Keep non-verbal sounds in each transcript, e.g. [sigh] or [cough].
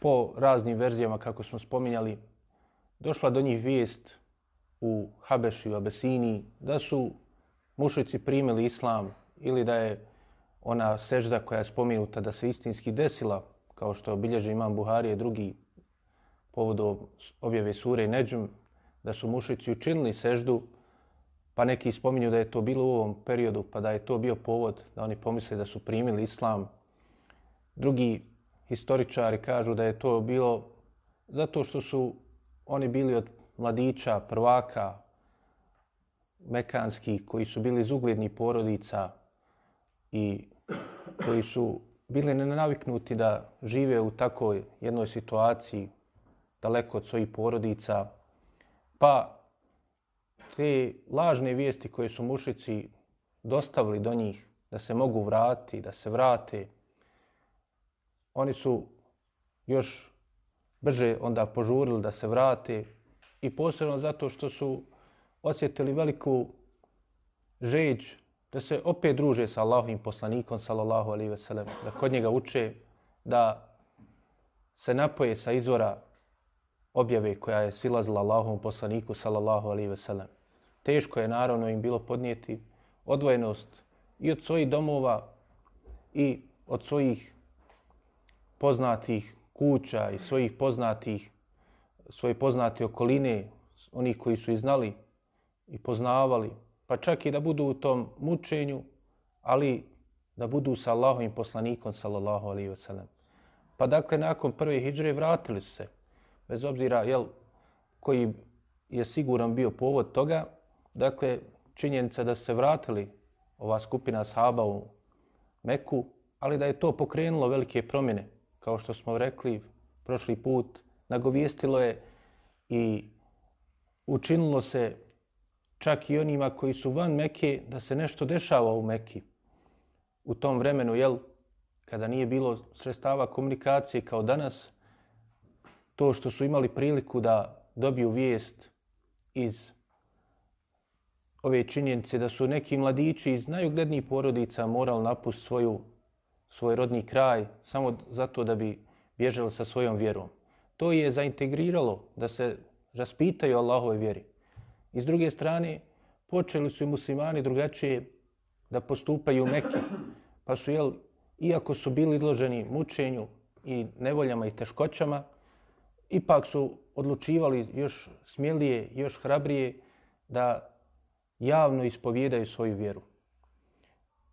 po raznim verzijama, kako smo spominjali, došla do njih vijest u Habeši, u Abesiniji, da su mušici primili islam ili da je ona sežda koja je spomenuta da se istinski desila, kao što obilježe imam Buharije drugi povodom objave sure Neđum, da su mušici učinili seždu, pa neki spominju da je to bilo u ovom periodu, pa da je to bio povod da oni pomisle da su primili islam. Drugi historičari kažu da je to bilo zato što su oni bili od mladića, prvaka, mekanski, koji su bili iz uglednih porodica i koji su bili nenaviknuti da žive u takoj jednoj situaciji daleko od svojih porodica, pa te lažne vijesti koje su mušici dostavili do njih da se mogu vratiti, da se vrate, oni su još brže onda požurili da se vrate i posebno zato što su osjetili veliku žeđ da se opet druže sa Allahovim poslanikom, sallallahu alaihi ve sellem, da kod njega uče da se napoje sa izvora objave koja je silazila Allahovom poslaniku, sallallahu alaihi ve sellem. Teško je naravno im bilo podnijeti odvojenost i od svojih domova i od svojih poznatih kuća i svojih poznatih svoje poznate okoline, onih koji su iznali i poznavali, pa čak i da budu u tom mučenju, ali da budu sa Allahovim poslanikom, sallallahu alaihi wa sallam. Pa dakle, nakon prve hijdžre vratili su se, bez obzira jel, koji je siguran bio povod toga, dakle, činjenica da se vratili ova skupina sahaba u Meku, ali da je to pokrenulo velike promjene, kao što smo rekli prošli put, nagovijestilo je i učinilo se čak i onima koji su van Mekke da se nešto dešava u Mekki. U tom vremenu, jel, kada nije bilo sredstava komunikacije kao danas, to što su imali priliku da dobiju vijest iz ove činjenice da su neki mladići iz najuglednijih porodica morali napustiti svoju, svoj rodni kraj samo zato da bi bježali sa svojom vjerom. To je zaintegriralo da se raspitaju Allahove vjeri. I s druge strane, počeli su i muslimani drugačije da postupaju u Mekke. Pa su, jel, iako su bili izloženi mučenju i nevoljama i teškoćama, ipak su odlučivali još smjelije, još hrabrije da javno ispovjedaju svoju vjeru.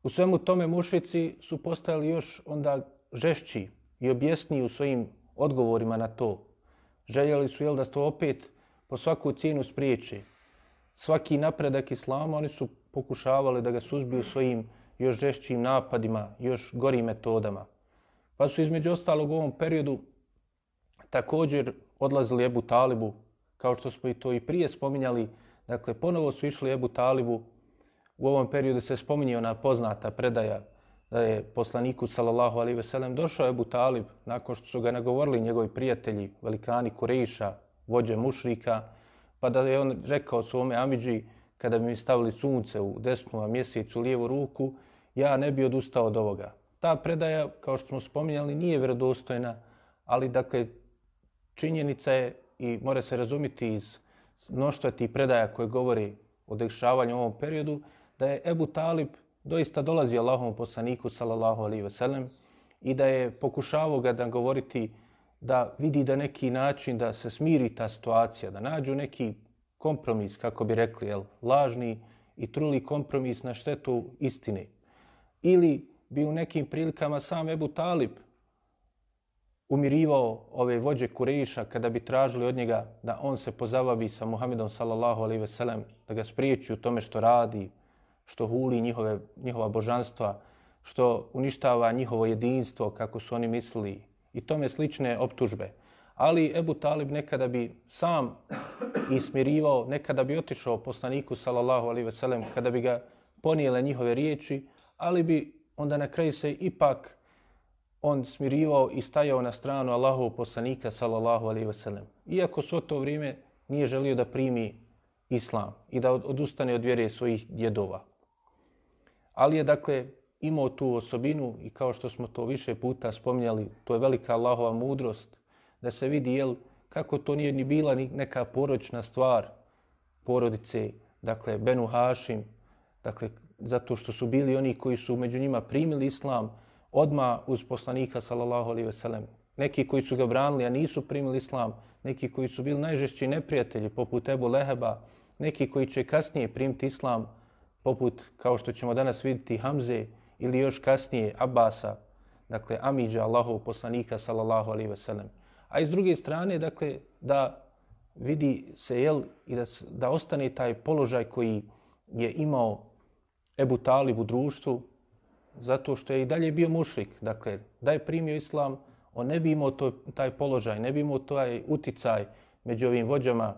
U svemu tome mušici su postali još onda žešći i objesniji u svojim odgovorima na to. Željeli su jel, da to opet po svaku cijenu spriječi. Svaki napredak islama oni su pokušavali da ga suzbiju svojim još žešćim napadima, još gorim metodama. Pa su između ostalog u ovom periodu također odlazili Ebu Talibu, kao što smo i to i prije spominjali. Dakle, ponovo su išli Ebu Talibu. U ovom periodu se spominje ona poznata predaja da je poslaniku sallallahu alejhi ve sellem došao Ebu Talib nakon što su ga nagovorili njegovi prijatelji, velikani Kurejša, vođe mušrika, pa da je on rekao svome Amidži, kada bi mi stavili sunce u desnu, a mjesec u lijevu ruku, ja ne bi odustao od ovoga. Ta predaja, kao što smo spominjali, nije vjerodostojna, ali dakle, činjenica je i mora se razumiti iz mnoštva tih predaja koje govori o dešavanju u ovom periodu, da je Ebu Talib doista dolazi Allahom poslaniku sallallahu alaihi ve sellem i da je pokušavao ga da govoriti da vidi da neki način da se smiri ta situacija, da nađu neki kompromis, kako bi rekli, jel, lažni i truli kompromis na štetu istine. Ili bi u nekim prilikama sam Ebu Talib umirivao ove vođe Kurejiša kada bi tražili od njega da on se pozabavi sa Muhammedom sallallahu alaihi ve sellem, da ga spriječi u tome što radi, što huli njihove, njihova božanstva, što uništava njihovo jedinstvo, kako su oni mislili, i tome slične optužbe. Ali Ebu Talib nekada bi sam ismirivao, nekada bi otišao poslaniku, sallallahu alaihi sellem, kada bi ga ponijele njihove riječi, ali bi onda na kraju se ipak on smirivao i stajao na stranu Allahovog poslanika, sallallahu alaihi sellem. Iako svo to vrijeme nije želio da primi islam i da odustane od vjere svojih djedova. Ali je dakle imao tu osobinu i kao što smo to više puta spominjali, to je velika Allahova mudrost da se vidi jel, kako to nije ni bila ni neka porodična stvar porodice, dakle Benu Hašim, dakle zato što su bili oni koji su među njima primili islam odma uz poslanika sallallahu alejhi ve sellem. Neki koji su ga branili a nisu primili islam, neki koji su bili najžešći neprijatelji poput Ebu Leheba, neki koji će kasnije primiti islam poput kao što ćemo danas vidjeti Hamze ili još kasnije Abasa, dakle Amidža Allahov poslanika sallallahu alaihi ve sellem. A iz druge strane dakle da vidi se jel i da da ostane taj položaj koji je imao Ebu Talib u društvu, zato što je i dalje bio mušrik. Dakle, da je primio islam, on ne bi imao to, taj položaj, ne bi imao taj uticaj među ovim vođama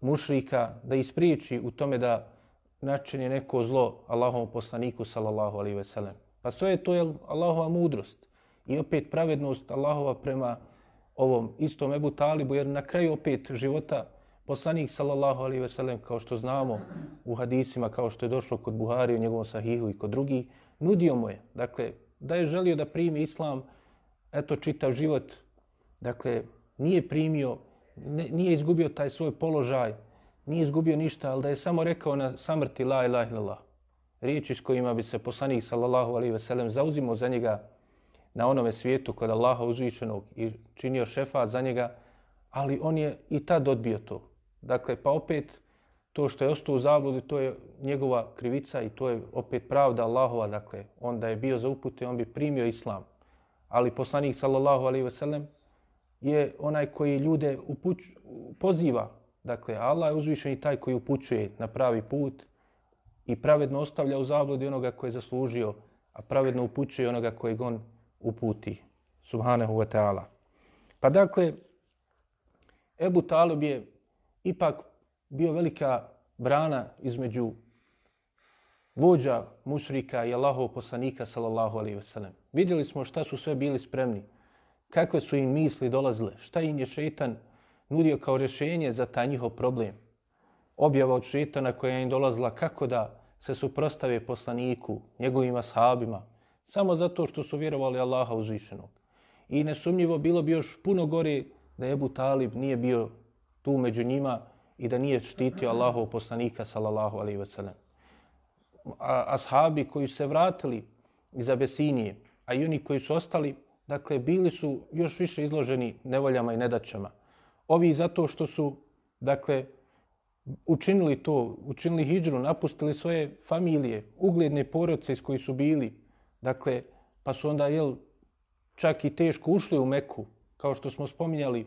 mušrika da ispriječi u tome da načini neko zlo Allahovom poslaniku sallallahu alaihi ve sellem. Pa sve je to je Allahova mudrost i opet pravednost Allahova prema ovom istom Ebu Talibu, jer na kraju opet života poslanik sallallahu alaihi ve sellem, kao što znamo u hadisima, kao što je došlo kod Buhari u njegovom sahihu i kod drugi, nudio mu je, dakle, da je želio da primi islam, eto čitav život, dakle, nije primio, nije izgubio taj svoj položaj, nije izgubio ništa, ali da je samo rekao na samrti la ilaha illallah, riječi s kojima bi se poslanik sallallahu alaihi ve sellem zauzimo za njega na onome svijetu kod Allaha uzvišenog i činio šefa za njega, ali on je i tad odbio to. Dakle, pa opet to što je ostao u zabludi, to je njegova krivica i to je opet pravda Allahova. Dakle, on da je bio za upute, on bi primio islam. Ali poslanik sallallahu alaihi veselem, je onaj koji ljude upuć, poziva. Dakle, Allah je uzvišen i taj koji upućuje na pravi put i pravedno ostavlja u zabludi onoga koji je zaslužio, a pravedno upućuje onoga koji on uputi. Subhanahu wa ta'ala. Pa dakle, Ebu Talib je ipak bio velika brana između vođa mušrika i Allahov poslanika sallallahu alaihi ve sellem. Vidjeli smo šta su sve bili spremni, kakve su im misli dolazile, šta im je šeitan nudio kao rješenje za taj njihov problem. Objava od šeitana koja im dolazila kako da se suprostave poslaniku, njegovim ashabima, samo zato što su vjerovali Allaha uzvišenog. I nesumnjivo bilo bi još puno gore da Ebu Talib nije bio tu među njima i da nije štitio Allahov poslanika sallallahu alejhi ve sellem. Ashabi koji se vratili iz Abesinije, a i oni koji su ostali, dakle bili su još više izloženi nevoljama i nedaćama. Ovi zato što su dakle učinili to, učinili hijđru, napustili svoje familije, ugledne porodice iz koji su bili, dakle pa su onda jel čak i teško ušli u Meku, kao što smo spominjali,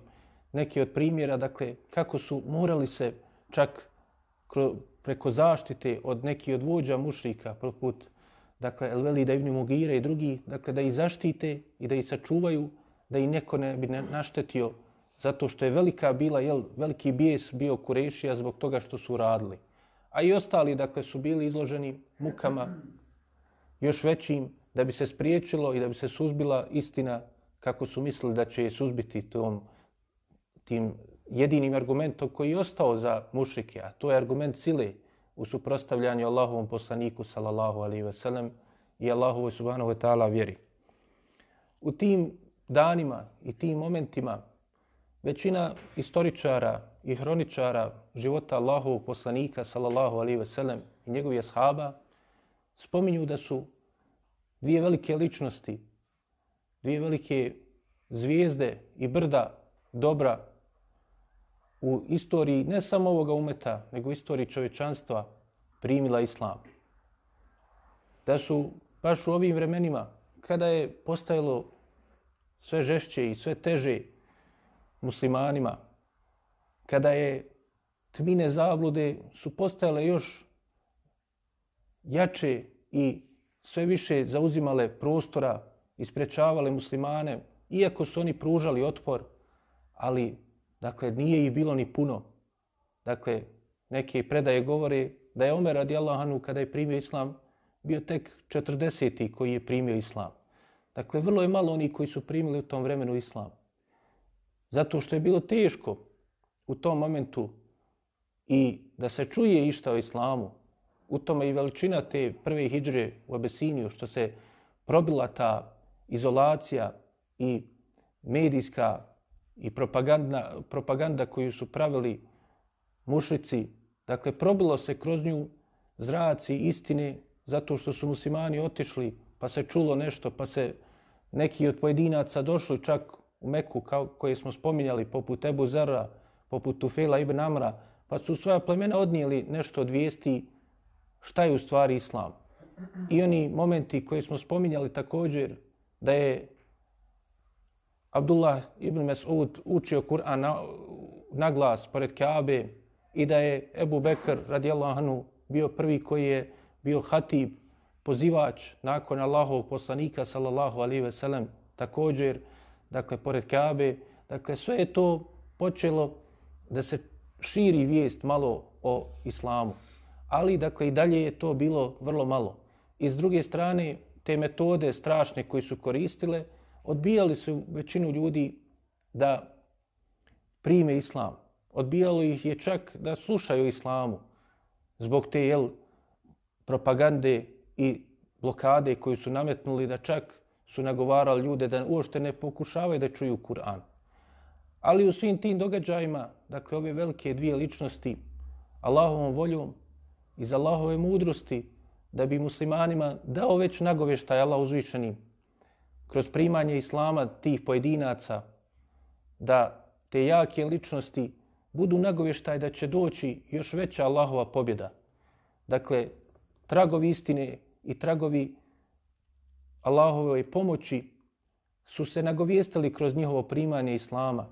neki od primjera, dakle, kako su morali se čak preko zaštite od neki od vođa mušrika, poput dakle, Elveli da ibn Mugire i drugi, dakle, da ih zaštite i da ih sačuvaju, da ih neko ne bi naštetio, zato što je velika bila, jel, veliki bijes bio Kurešija zbog toga što su radili. A i ostali, dakle, su bili izloženi mukama još većim, da bi se spriječilo i da bi se suzbila istina kako su mislili da će je suzbiti tom tim jedinim argumentom koji je ostao za mušike, a to je argument sile u suprostavljanju Allahovom poslaniku sallallahu alaihi ve sellem i Allahovoj subhanahu wa ta'ala vjeri. U tim danima i tim momentima većina istoričara i hroničara života Allahovog poslanika sallallahu alaihi ve sellem i njegovih ashaba spominju da su dvije velike ličnosti, dvije velike zvijezde i brda dobra u istoriji ne samo ovoga umeta, nego u istoriji čovečanstva primila islam. Da su baš u ovim vremenima, kada je postajalo sve žešće i sve teže muslimanima, kada je tmine zablude su postale još jače i sve više zauzimale prostora i sprečavale muslimane, iako su oni pružali otpor, ali Dakle, nije ih bilo ni puno. Dakle, neke predaje govore da je Omer radijallahu kada je primio islam bio tek 40. koji je primio islam. Dakle, vrlo je malo oni koji su primili u tom vremenu islam. Zato što je bilo teško u tom momentu i da se čuje išta o islamu, u tome i veličina te prve hijđre u Abesiniju, što se probila ta izolacija i medijska i propaganda, propaganda koju su pravili mušici, dakle, probilo se kroz nju zraci istine zato što su muslimani otišli, pa se čulo nešto, pa se neki od pojedinaca došli čak u Meku, kao koje smo spominjali, poput Ebu Zara, poput Tufela ibn Amra, pa su svoja plemena odnijeli nešto od vijesti šta je u stvari islam. I oni momenti koje smo spominjali također, da je Abdullah ibn Mes'ud učio Kur'an na, na glas pored Kaabe i da je Ebu Bekr radijallahu anhu bio prvi koji je bio hatib, pozivač nakon Allahov poslanika sallallahu alaihi ve sellem također, dakle, pored Kabe. Dakle, sve je to počelo da se širi vijest malo o islamu. Ali, dakle, i dalje je to bilo vrlo malo. I s druge strane, te metode strašne koji su koristile, odbijali su većinu ljudi da prime islam. Odbijalo ih je čak da slušaju islamu zbog te jel, propagande i blokade koju su nametnuli da čak su nagovarali ljude da uopšte ne pokušavaju da čuju Kur'an. Ali u svim tim događajima, dakle ove velike dvije ličnosti, Allahovom voljom i za Allahove mudrosti, da bi muslimanima dao već nagoveštaj Allah uzvišeni kroz primanje islama tih pojedinaca, da te jake ličnosti budu nagoveštaj da će doći još veća Allahova pobjeda. Dakle, tragovi istine i tragovi Allahove pomoći su se nagovijestili kroz njihovo primanje Islama.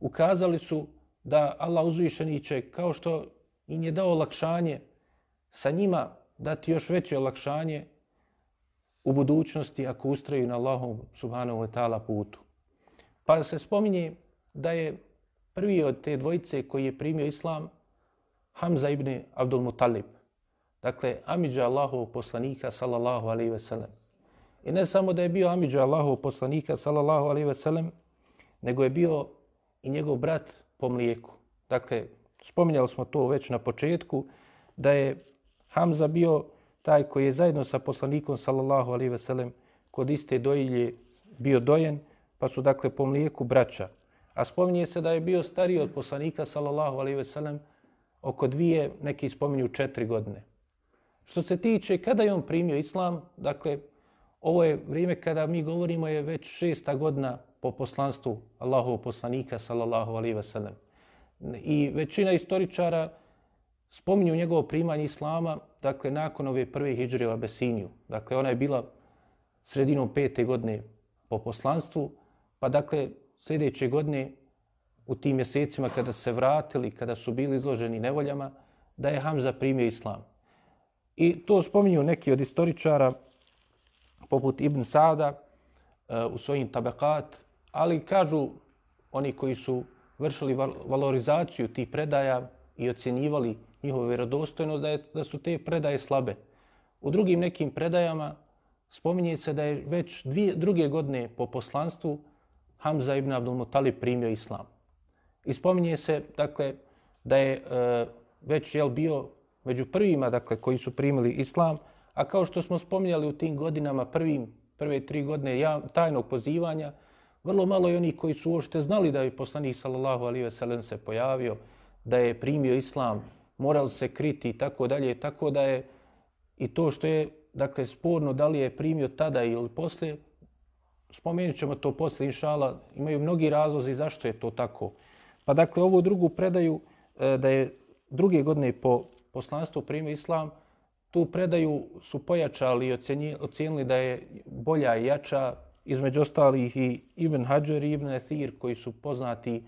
Ukazali su da Allah uzvišeni će, kao što im je dao olakšanje, sa njima dati još veće olakšanje u budućnosti ako ustraju na Allahom subhanahu wa ta'ala putu. Pa se spominje da je prvi od te dvojice koji je primio Islam Hamza ibn Abdul Muttalib. Dakle, Amidža Allahov poslanika sallallahu alaihi ve sellem. I ne samo da je bio Amidža Allahov poslanika sallallahu alaihi ve sellem, nego je bio i njegov brat po mlijeku. Dakle, spominjali smo to već na početku, da je Hamza bio taj koji je zajedno sa poslanikom sallallahu alaihi ve sellem kod iste dojilje bio dojen, pa su dakle po mlijeku braća. A spominje se da je bio stariji od poslanika sallallahu alaihi ve sellem oko dvije, neki spominju četiri godine. Što se tiče kada je on primio islam, dakle, ovo je vrijeme kada mi govorimo je već šesta godina po poslanstvu Allahov poslanika, sallallahu alaihi wa sallam. I većina istoričara spominju njegovo primanje islama, dakle, nakon ove prve hijđre u Abesiniju. Dakle, ona je bila sredinom pete godine po poslanstvu, pa dakle, sljedeće godine u tim mjesecima kada se vratili, kada su bili izloženi nevoljama, da je Hamza primio islam. I to spominju neki od istoričara, poput Ibn Sada, eh, u svojim tabekat, ali kažu oni koji su vršili valorizaciju tih predaja i ocjenjivali njihovu vjerodostojnost, da, je, da su te predaje slabe. U drugim nekim predajama spominje se da je već dvije, druge godine po poslanstvu Hamza ibn Abdul Muttalib primio islam. I spominje se, dakle, da je e, već jel, bio među prvima dakle, koji su primili islam, a kao što smo spominjali u tim godinama, prvim, prve tri godine ja, tajnog pozivanja, vrlo malo je onih koji su uopšte znali da je poslanik sallallahu alaihi ve sellem se pojavio, da je primio islam, moral se kriti i tako dalje, tako da je i to što je dakle sporno da li je primio tada ili poslije, spomenut ćemo to poslije, inšala, imaju mnogi razlozi zašto je to tako. Pa dakle, ovu drugu predaju e, da je druge godine po poslanstvu primio islam, tu predaju su pojačali i ocijenili da je bolja i jača, između ostalih i Ibn Hajar i Ibn Ethir, koji su poznati,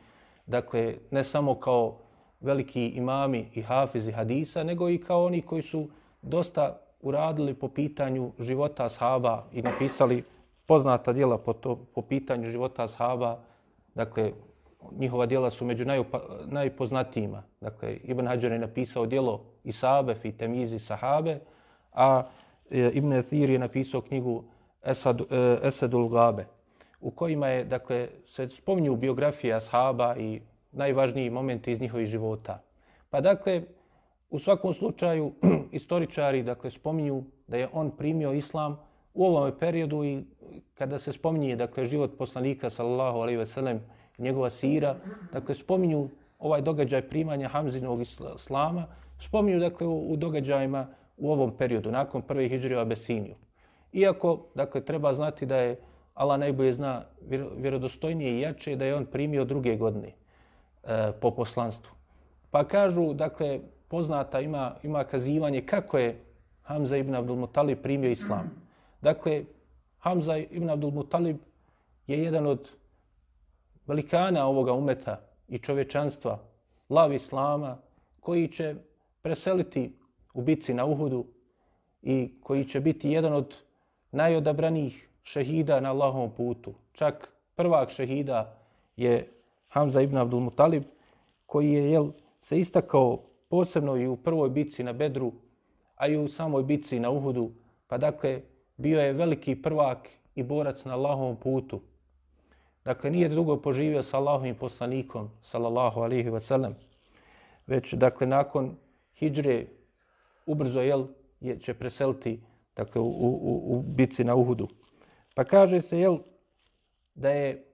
dakle, ne samo kao veliki imami i hafizi hadisa, nego i kao oni koji su dosta uradili po pitanju života ashaba i napisali poznata dijela po, to, po pitanju života ashaba, dakle, njihova dijela su među najupa, najpoznatijima. Dakle, Ibn Hajar je napisao dijelo Isabe, Fitemizi, Sahabe, a e, Ibn Athir je napisao knjigu Esad, e, Esadul Gabe, u kojima je, dakle, se spominju biografije Ashaba i najvažniji momenti iz njihovih života. Pa dakle, u svakom slučaju, [clears throat] istoričari dakle, spominju da je on primio islam u ovom periodu i kada se spominje dakle, život poslanika sallallahu alaihi ve sellem njegova sira, dakle, spominju ovaj događaj primanja Hamzinog islama, spominju, dakle, u, u događajima u ovom periodu, nakon prve hijđre u Abesiniju. Iako, dakle, treba znati da je Allah najbolje zna vjerodostojnije i jače da je on primio druge godine e, po poslanstvu. Pa kažu, dakle, poznata ima, ima kazivanje kako je Hamza ibn Abdul Mutalib primio islam. Dakle, Hamza ibn Abdul Mutalib je jedan od velikana ovoga umeta i čovečanstva, lav islama, koji će preseliti u bitci na Uhudu i koji će biti jedan od najodabranijih šehida na Allahovom putu. Čak prvak šehida je Hamza ibn Abdul Mutalib, koji je jel, se istakao posebno i u prvoj bitci na Bedru, a i u samoj bitci na Uhudu. Pa dakle, bio je veliki prvak i borac na Allahovom putu. Dakle, nije dugo poživio sa Allahovim poslanikom, sallallahu alihi wasallam, već, dakle, nakon hijđre, ubrzo, jel, je, će preseliti, dakle, u, u, u bitci na Uhudu. Pa kaže se, jel, da je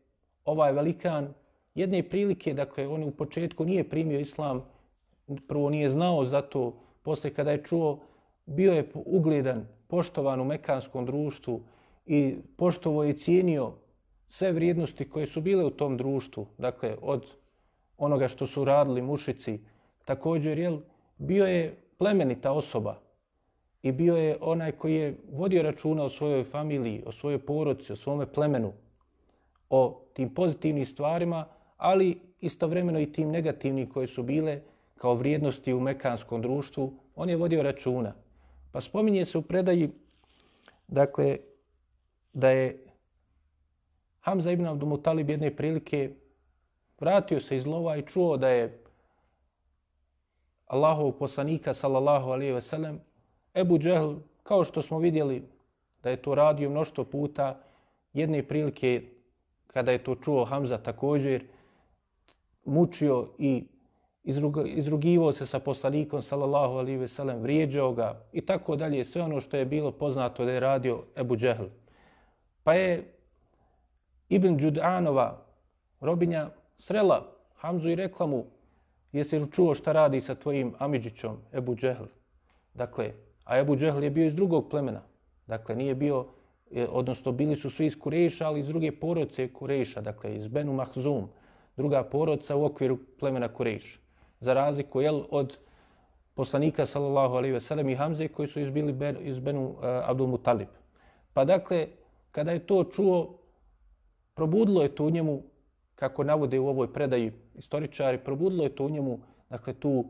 ovaj velikan jedne prilike, dakle, on u početku nije primio islam, prvo nije znao za to, posle kada je čuo, bio je ugledan, poštovan u mekanskom društvu i poštovo je cijenio sve vrijednosti koje su bile u tom društvu, dakle, od onoga što su radili mušici, također, jel, bio je plemenita osoba i bio je onaj koji je vodio računa o svojoj familiji, o svojoj porodci, o svome plemenu, o tim pozitivnim stvarima, ali istovremeno i tim negativnim koje su bile kao vrijednosti u mekanskom društvu, on je vodio računa. Pa spominje se u predaji, dakle, da je Hamza ibn Abdumutalib jedne prilike vratio se iz lova i čuo da je Allahov poslanika, sallallahu alaihi ve sellem, Ebu Džehl, kao što smo vidjeli da je to radio mnošto puta, jedne prilike kada je to čuo Hamza također, mučio i izrugivao se sa poslanikom, sallallahu alaihi ve sellem, vrijeđao ga i tako dalje, sve ono što je bilo poznato da je radio Ebu Džehl. Pa je Ibn Đudanova, robinja, srela Hamzu i rekla mu, jesi li čuo šta radi sa tvojim Amidžićom, Ebu Džehl? Dakle, a Ebu Džehl je bio iz drugog plemena. Dakle, nije bio, odnosno bili su svi iz Kureša, ali iz druge porodce Kureša, dakle, iz Benu Mahzum, druga porodca u okviru plemena Kureša. Za razliku, jel, od poslanika, sallallahu alaihi ve sellem, i Hamze, koji su izbili ben, iz Benu uh, Abdul Mutalib. Pa dakle, kada je to čuo, probudilo je to u njemu, kako navode u ovoj predaji istoričari, probudilo je to u njemu, dakle, tu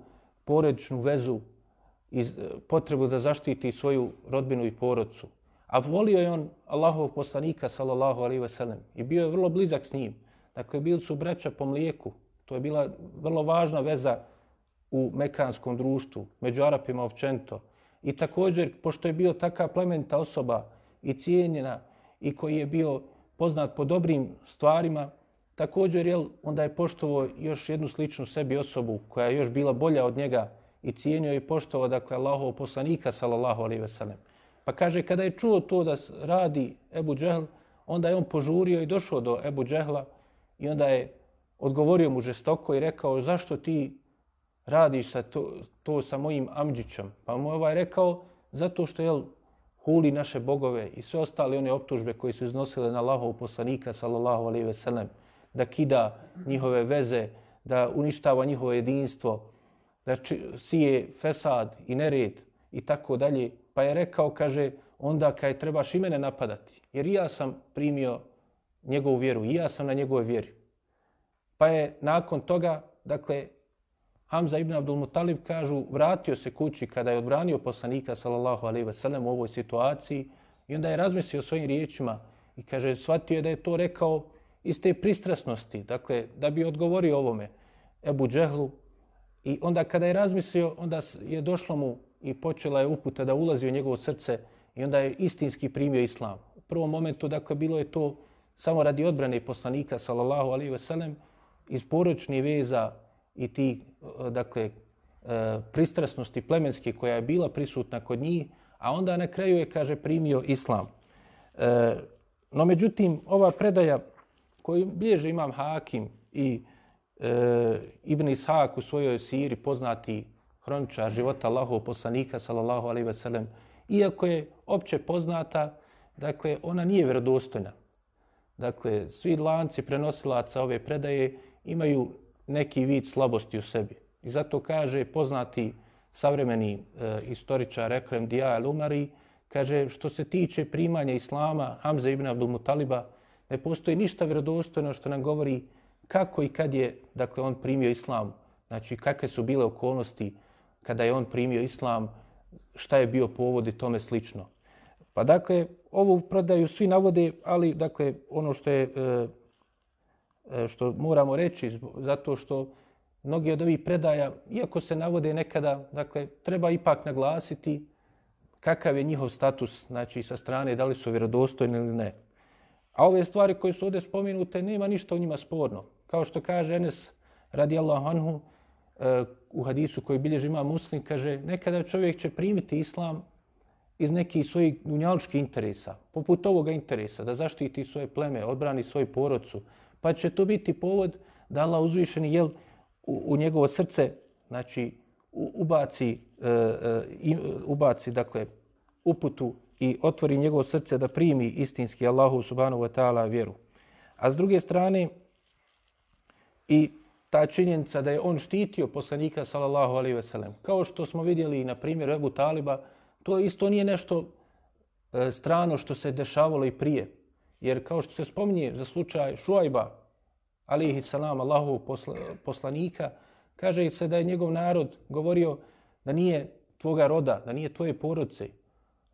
porodičnu vezu i e, potrebu da zaštiti svoju rodbinu i porodcu. A volio je on Allahov poslanika, sallallahu alaihi ve sellem, i bio je vrlo blizak s njim. Dakle, bili su braća po mlijeku. To je bila vrlo važna veza u mekanskom društvu, među Arapima općento. I također, pošto je bio taka plementa osoba i cijenjena i koji je bio poznat po dobrim stvarima, također jel, onda je poštovo još jednu sličnu sebi osobu koja je još bila bolja od njega i cijenio i poštovao dakle, Allahov poslanika, sallallahu alaihi ve sellem. Pa kaže, kada je čuo to da radi Ebu Džehl, onda je on požurio i došao do Ebu Džehla i onda je odgovorio mu žestoko i rekao, zašto ti radiš sa to, to sa mojim Amđićom? Pa mu je ovaj rekao, zato što je huli naše bogove i sve ostale one optužbe koje su iznosile na Allahov poslanika, sallallahu alaihi ve sellem, da kida njihove veze, da uništava njihovo jedinstvo, da sije fesad i nered i tako dalje. Pa je rekao, kaže, onda kaj trebaš i mene napadati, jer ja sam primio njegovu vjeru, i ja sam na njegove vjeri. Pa je nakon toga, dakle, Hamza ibn Abdul Muttalib kažu, vratio se kući kada je odbranio poslanika sallallahu alejhi ve sellem u ovoj situaciji i onda je razmislio svojim riječima i kaže, shvatio je da je to rekao iz te pristrasnosti, dakle, da bi odgovorio ovome Ebu Džehlu. I onda kada je razmislio, onda je došlo mu i počela je uputa da ulazi u njegovo srce i onda je istinski primio islam. U prvom momentu, dakle, bilo je to samo radi odbrane poslanika sallallahu alejhi ve sellem iz poročnih veza i ti eh, dakle eh, pristrasnosti plemenske koja je bila prisutna kod njih, a onda na kraju je kaže primio islam. Eh, no međutim ova predaja koju bliže imam Hakim i e, Ibn Ishak u svojoj siri poznati hroničar života Allahov poslanika, sallallahu alaihi ve sellem, iako je opće poznata, dakle, ona nije vjerodostojna. Dakle, svi lanci prenosilaca ove predaje imaju neki vid slabosti u sebi. I zato kaže poznati savremeni e, istoričar Ekrem Dija El-Umari, kaže što se tiče primanja Islama Hamza ibn Abdul Mutaliba, ne postoji ništa vjerodostojno što nam govori kako i kad je dakle, on primio Islam. Znači, kakve su bile okolnosti kada je on primio Islam, šta je bio povod i tome slično. Pa dakle, ovo prodaju svi navode, ali dakle, ono što je e, E, što moramo reći, zato što mnogi od ovih predaja, iako se navode nekada, dakle, treba ipak naglasiti kakav je njihov status, znači sa strane, da li su vjerodostojni ili ne. A ove stvari koje su ovdje spominute, nema ništa u njima sporno. Kao što kaže Enes radijallahu anhu e, u hadisu koji bilježi ima muslim, kaže nekada čovjek će primiti islam iz nekih svojih dunjaličkih interesa, poput ovoga interesa, da zaštiti svoje pleme, odbrani svoju porodcu, pa će to biti povod da Allah uzvišeni jel, u, u njegovo srce, znači ubaci, e, e, ubaci dakle, uputu i otvori njegovo srce da primi istinski Allahu subhanahu wa ta'ala vjeru. A s druge strane, i ta činjenica da je on štitio poslanika sallallahu alaihi ve sellem. Kao što smo vidjeli na primjer Ebu Taliba, to isto nije nešto e, strano što se dešavalo i prije. Jer kao što se spominje za slučaj Šuajba, alihi salam, Allahu posla, poslanika, kaže se da je njegov narod govorio da nije tvoga roda, da nije tvoje porodce.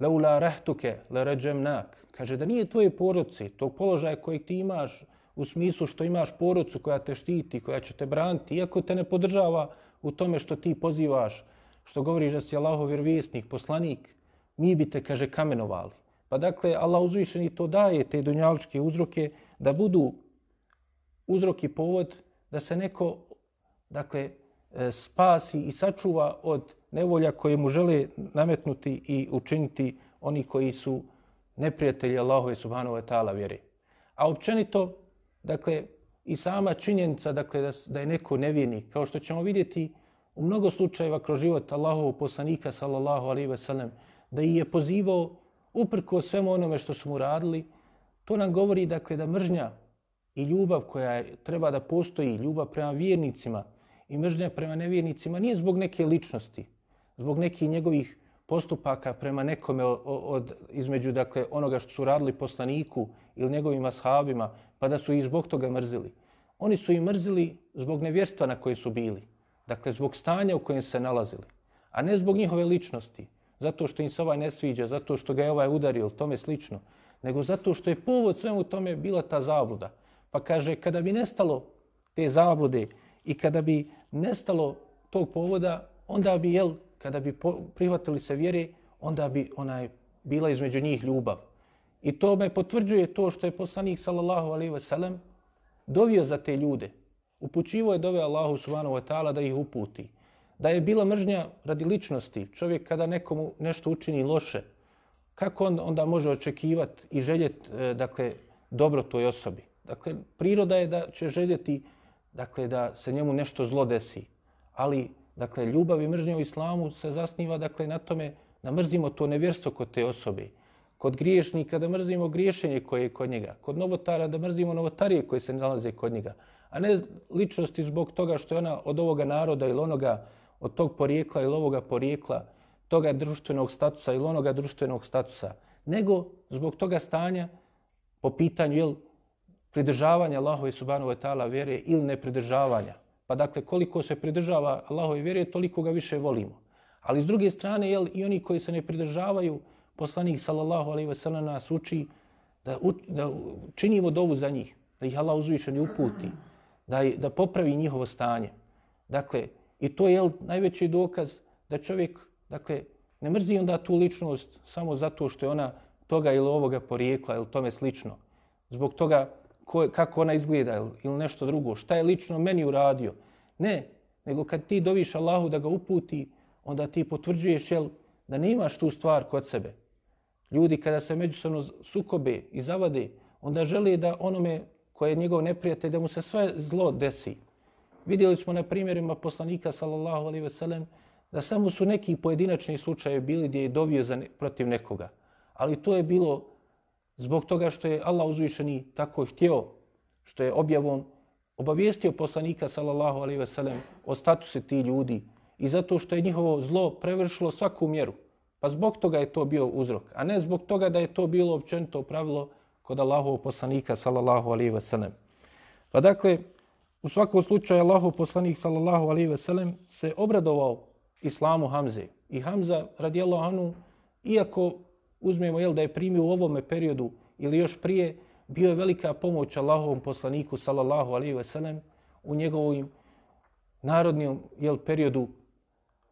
Leula rahtuke le ređem nak. Kaže da nije tvoje porodce, tog položaja kojeg ti imaš u smislu što imaš porodcu koja te štiti, koja će te braniti, iako te ne podržava u tome što ti pozivaš, što govoriš da si Allahov vjerovjesnik, poslanik, mi bi te, kaže, kamenovali. Pa dakle, Allah uzvišeni to daje, te dunjaličke uzroke, da budu uzroki povod da se neko, dakle, e, spasi i sačuva od nevolja koje mu žele nametnuti i učiniti oni koji su neprijatelji Allahove subhanahu wa ta'ala vjere. A općenito, dakle, i sama činjenica dakle, da, da je neko nevjernik, kao što ćemo vidjeti u mnogo slučajeva kroz život Allahovog poslanika, sallallahu alaihi ve sellem, da ih je pozivao uprko svemu onome što su mu radili, to nam govori dakle, da mržnja i ljubav koja je, treba da postoji, ljubav prema vjernicima i mržnja prema nevjernicima, nije zbog neke ličnosti, zbog nekih njegovih postupaka prema nekome od, od, između dakle, onoga što su radili poslaniku ili njegovim ashabima, pa da su ih zbog toga mrzili. Oni su ih mrzili zbog nevjerstva na koje su bili. Dakle, zbog stanja u kojem se nalazili. A ne zbog njihove ličnosti. Zato što im se ovaj ne sviđa, zato što ga je ovaj udario, tome slično. Nego zato što je povod svemu tome bila ta zabluda. Pa kaže, kada bi nestalo te zablude i kada bi nestalo tog povoda, onda bi, jel, kada bi prihvatili se vjere, onda bi onaj bila između njih ljubav. I to me potvrđuje to što je poslanik sallallahu alaihi ve sellem dovio za te ljude. Upućivo je dove Allahu subhanahu wa ta'ala da ih uputi. Da je bila mržnja radi ličnosti. Čovjek kada nekomu nešto učini loše, kako on onda može očekivati i željeti e, dakle, dobro toj osobi? Dakle, priroda je da će željeti dakle, da se njemu nešto zlo desi. Ali dakle, ljubav i mržnja u islamu se zasniva dakle, na tome da mrzimo to nevjerstvo kod te osobe. Kod griješnika da mrzimo griješenje koje je kod njega. Kod novotara da mrzimo novotarije koje se nalaze kod njega. A ne ličnosti zbog toga što je ona od ovoga naroda ili onoga od tog porijekla ili ovoga porijekla, toga društvenog statusa ili onoga društvenog statusa. Nego zbog toga stanja po pitanju jel, pridržavanja Allahove subhanahu wa ta'ala vjere ili nepridržavanja. Pa dakle, koliko se pridržava Allahove vjere, toliko ga više volimo. Ali s druge strane, jel, i oni koji se ne pridržavaju, poslanik sallallahu alaihi ve sellem nas uči da, u, da činimo dovu za njih, da ih Allah uzvišeni uputi, da, da popravi njihovo stanje. Dakle, i to je najveći dokaz da čovjek dakle, ne mrzi onda tu ličnost samo zato što je ona toga ili ovoga porijekla ili tome slično. Zbog toga ko, kako ona izgleda ili nešto drugo, šta je lično meni uradio. Ne, nego kad ti doviš Allahu da ga uputi, onda ti potvrđuješ jel, da ne imaš tu stvar kod sebe. Ljudi kada se međusobno sukobe i zavade, onda žele da onome koje je njegov neprijatelj, da mu se sve zlo desi. Vidjeli smo na primjerima poslanika, sallallahu alaihi ve sellem, da samo su neki pojedinačni slučaje bili gdje je dovio za ne, protiv nekoga. Ali to je bilo zbog toga što je Allah uzvišeni tako htio, što je objavom obavijestio poslanika, sallallahu alaihi ve sellem, o statusu ti ljudi i zato što je njihovo zlo prevršilo svaku mjeru. Pa zbog toga je to bio uzrok, a ne zbog toga da je to bilo općenito pravilo kod Allahovog poslanika, sallallahu alaihi ve sellem. Pa dakle, u svakom slučaju Allahov poslanik, sallallahu alejhi ve sellem, se obradovao islamu Hamze. I Hamza, radijallahu anhu, iako uzmemo jel, da je primio u ovome periodu ili još prije, bio je velika pomoć Allahovom poslaniku, sallallahu alejhi ve sellem, u njegovom narodnom jel, periodu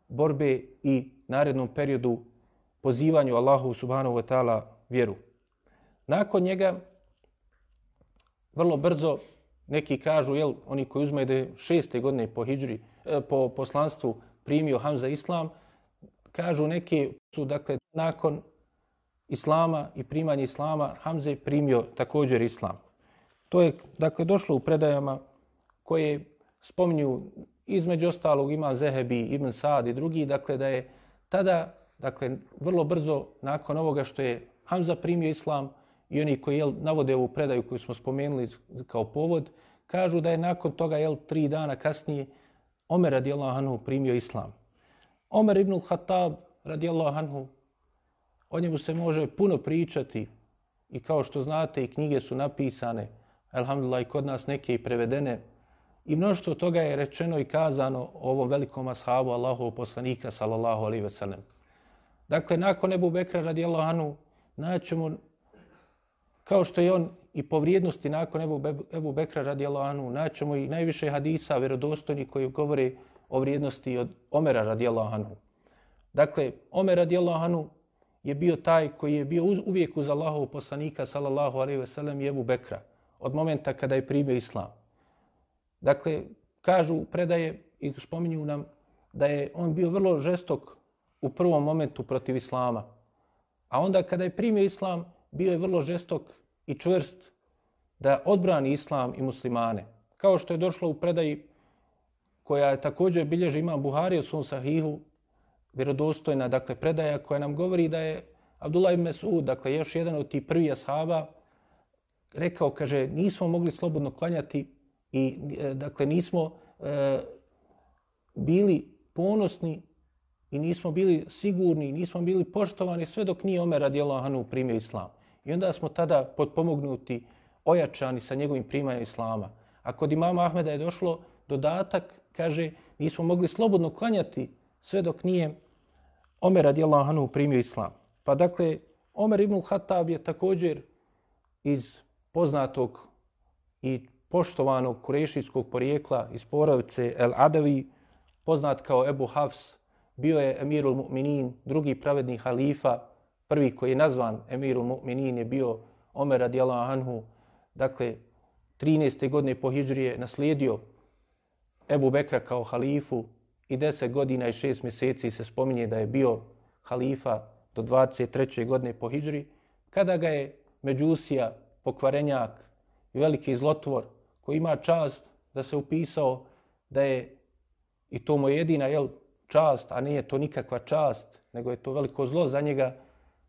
borbe i narednom periodu pozivanju Allahu subhanahu wa ta'ala vjeru. Nakon njega, vrlo brzo, neki kažu, jel, oni koji uzmaju da je šeste godine po hijđri, e, po poslanstvu primio Hamza Islam, kažu neki su, dakle, nakon Islama i primanja Islama, Hamza je primio također Islam. To je, dakle, došlo u predajama koje spominju između ostalog ima Zehebi, Ibn Sad i drugi, dakle, da je tada, dakle, vrlo brzo nakon ovoga što je Hamza primio Islam i oni koji jel, navode ovu predaju koju smo spomenuli kao povod, kažu da je nakon toga, jel, tri dana kasnije, Omer radijallahu anhu primio islam. Omer ibn Khattab radijallahu anhu, o njemu se može puno pričati i kao što znate i knjige su napisane, alhamdulillah i kod nas neke i prevedene, i mnoštvo toga je rečeno i kazano o ovom velikom ashabu Allahu poslanika sallallahu alaihi ve sellem. Dakle, nakon Ebu Bekra radijallahu anhu, naćemo, kao što je on i po vrijednosti nakon Ebu, Ebu Bekra radijallahu anhu, naćemo i najviše hadisa vjerodostojni koji govore o vrijednosti od Omera radijallahu anhu. Dakle, Omer radijallahu anhu je bio taj koji je bio uvijek uz Allahov poslanika sallallahu alejhi ve sellem i Ebu Bekra od momenta kada je primio islam. Dakle, kažu predaje i spominju nam da je on bio vrlo žestok u prvom momentu protiv islama. A onda kada je primio islam, bio je vrlo žestok i čvrst da odbrani islam i muslimane. Kao što je došlo u predaji koja je također bilježi imam Buhari u svom sahihu, vjerodostojna dakle, predaja koja nam govori da je Abdullah ibn Mesud, dakle još jedan od tih prvi ashaba, rekao, kaže, nismo mogli slobodno klanjati i e, dakle nismo e, bili ponosni i nismo bili sigurni, nismo bili poštovani sve dok nije Omer radijallahu anhu primio islam. I onda smo tada potpomognuti, ojačani sa njegovim primanjem islama. A kod imama Ahmeda je došlo dodatak, kaže, nismo mogli slobodno klanjati sve dok nije Omer radijallahu anhu primio islam. Pa dakle, Omer ibn Khattab je također iz poznatog i poštovanog kurešijskog porijekla iz porodice El Adavi, poznat kao Ebu Hafs, bio je emirul mu'minin, drugi pravedni halifa, prvi koji je nazvan emirul mu'minin je bio Omer radijallahu anhu, dakle 13. godine po hijđrije naslijedio Ebu Bekra kao halifu i 10 godina i 6 mjeseci se spominje da je bio halifa do 23. godine po hijđri, kada ga je Međusija, pokvarenjak i veliki zlotvor koji ima čast da se upisao da je i to mu jedina jel, čast, a nije to nikakva čast, nego je to veliko zlo za njega,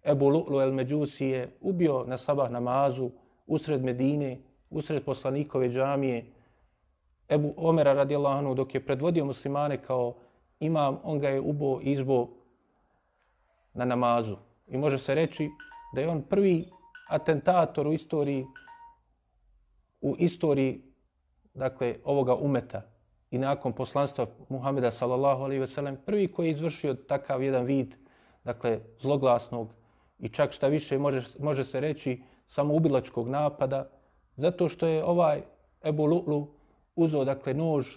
Ebu Lu'lu el Međusi je ubio na sabah namazu usred Medine, usred poslanikove džamije, Ebu Omera radijallahu anhu dok je predvodio muslimane kao imam, on ga je ubo izbo na namazu. I može se reći da je on prvi atentator u istoriji u istoriji dakle ovoga umeta i nakon poslanstva Muhameda sallallahu alejhi ve sellem prvi koji je izvršio takav jedan vid dakle zloglasnog i čak šta više može može se reći samoubilačkog napada zato što je ovaj Ebu Lu'lu uzeo dakle nož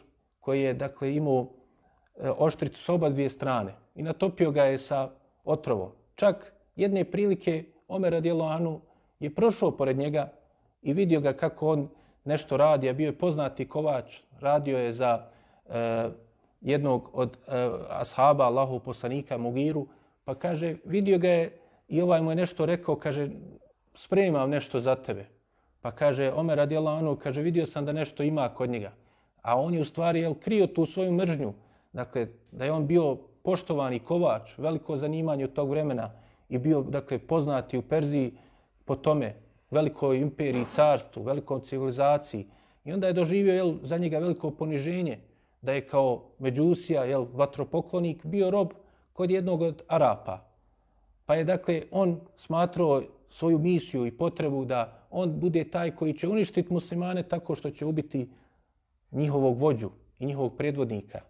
koji je dakle imao e, oštricu s oba dvije strane i natopio ga je sa otrovom. Čak jedne prilike Omer radijelo Anu je prošao pored njega i vidio ga kako on nešto radi, a bio je poznati kovač, radio je za e, jednog od e, ashaba Allahu poslanika Mugiru, pa kaže, vidio ga je i ovaj mu je nešto rekao, kaže, spremam nešto za tebe. Pa kaže, Omer radijela ono, kaže, vidio sam da nešto ima kod njega. A on je u stvari jel, krio tu svoju mržnju. Dakle, da je on bio poštovani kovač, veliko zanimanje od tog vremena i bio, dakle, poznati u Perziji po tome, velikoj imperiji, carstvu, velikom civilizaciji. I onda je doživio jel, za njega veliko poniženje, da je kao Međusija, jel, vatropoklonik, bio rob kod jednog od Arapa. Pa je, dakle, on smatrao svoju misiju i potrebu da on bude taj koji će uništiti muslimane tako što će ubiti njihovog vođu i njihovog predvodnika.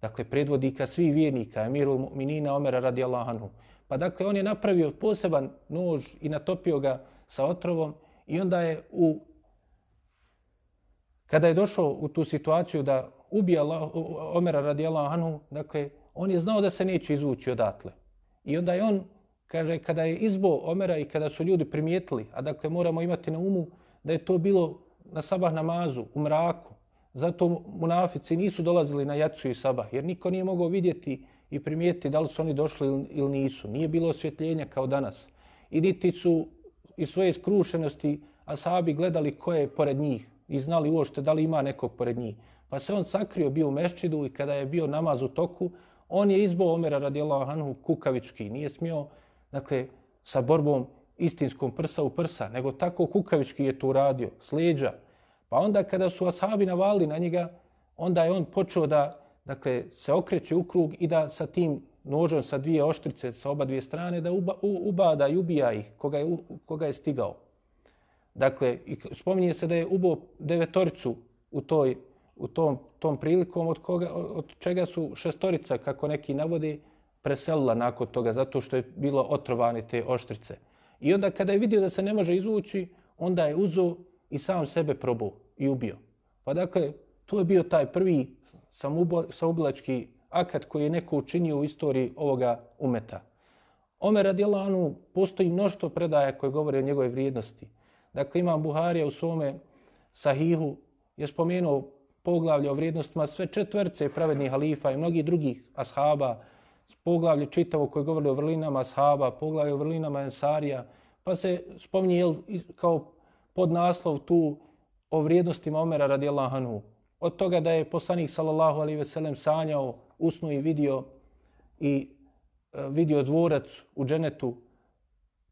Dakle, predvodnika svih vjernika, Emirul Minina Omera radijallahu anhu. Pa dakle, on je napravio poseban nož i natopio ga sa otrovom i onda je u kada je došao u tu situaciju da ubija Allah, Omera radijallahu anhu, dakle, on je znao da se neće izvući odatle. I onda je on, kaže, kada je izbo Omera i kada su ljudi primijetili, a dakle moramo imati na umu da je to bilo na sabah namazu, u mraku, zato munafici nisu dolazili na jacu i sabah, jer niko nije mogao vidjeti i primijetiti da li su oni došli ili nisu. Nije bilo osvjetljenja kao danas. I niti su iz svoje skrušenosti asabi gledali ko je pored njih i znali uošte da li ima nekog pored njih. Pa se on sakrio bio u meščidu i kada je bio namaz u toku, on je izbao Omera radijallahu anhu kukavički. Nije smio, dakle, sa borbom istinskom prsa u prsa, nego tako kukavički je to uradio, sleđa. Pa onda kada su ashabi navali na njega, onda je on počeo da dakle, se okreće u krug i da sa tim nožom sa dvije oštrice sa oba dvije strane da uba, u, ubada i ubija ih koga je, koga je stigao. Dakle, spominje se da je ubo devetoricu u toj u tom, tom prilikom od, koga, od čega su šestorica, kako neki navodi, preselila nakon toga zato što je bilo otrovani te oštrice. I onda kada je vidio da se ne može izvući, onda je uzo i sam sebe probao i ubio. Pa dakle, to je bio taj prvi samoublački akat koji je neko učinio u istoriji ovoga umeta. Omer radijalanu postoji mnoštvo predaja koje govore o njegove vrijednosti. Dakle, imam Buharija u svome sahihu je spomenuo poglavlje o vrijednostima sve četvrce pravednih halifa i mnogih drugih ashaba, poglavlje čitavo koje govori o vrlinama ashaba, poglavlje o vrlinama ensarija, pa se spominje kao podnaslov tu o vrijednostima Omera radijallahu anhu. Od toga da je poslanik sallallahu alejhi ve sellem sanjao, usnu i vidio i e, vidio dvorac u dženetu,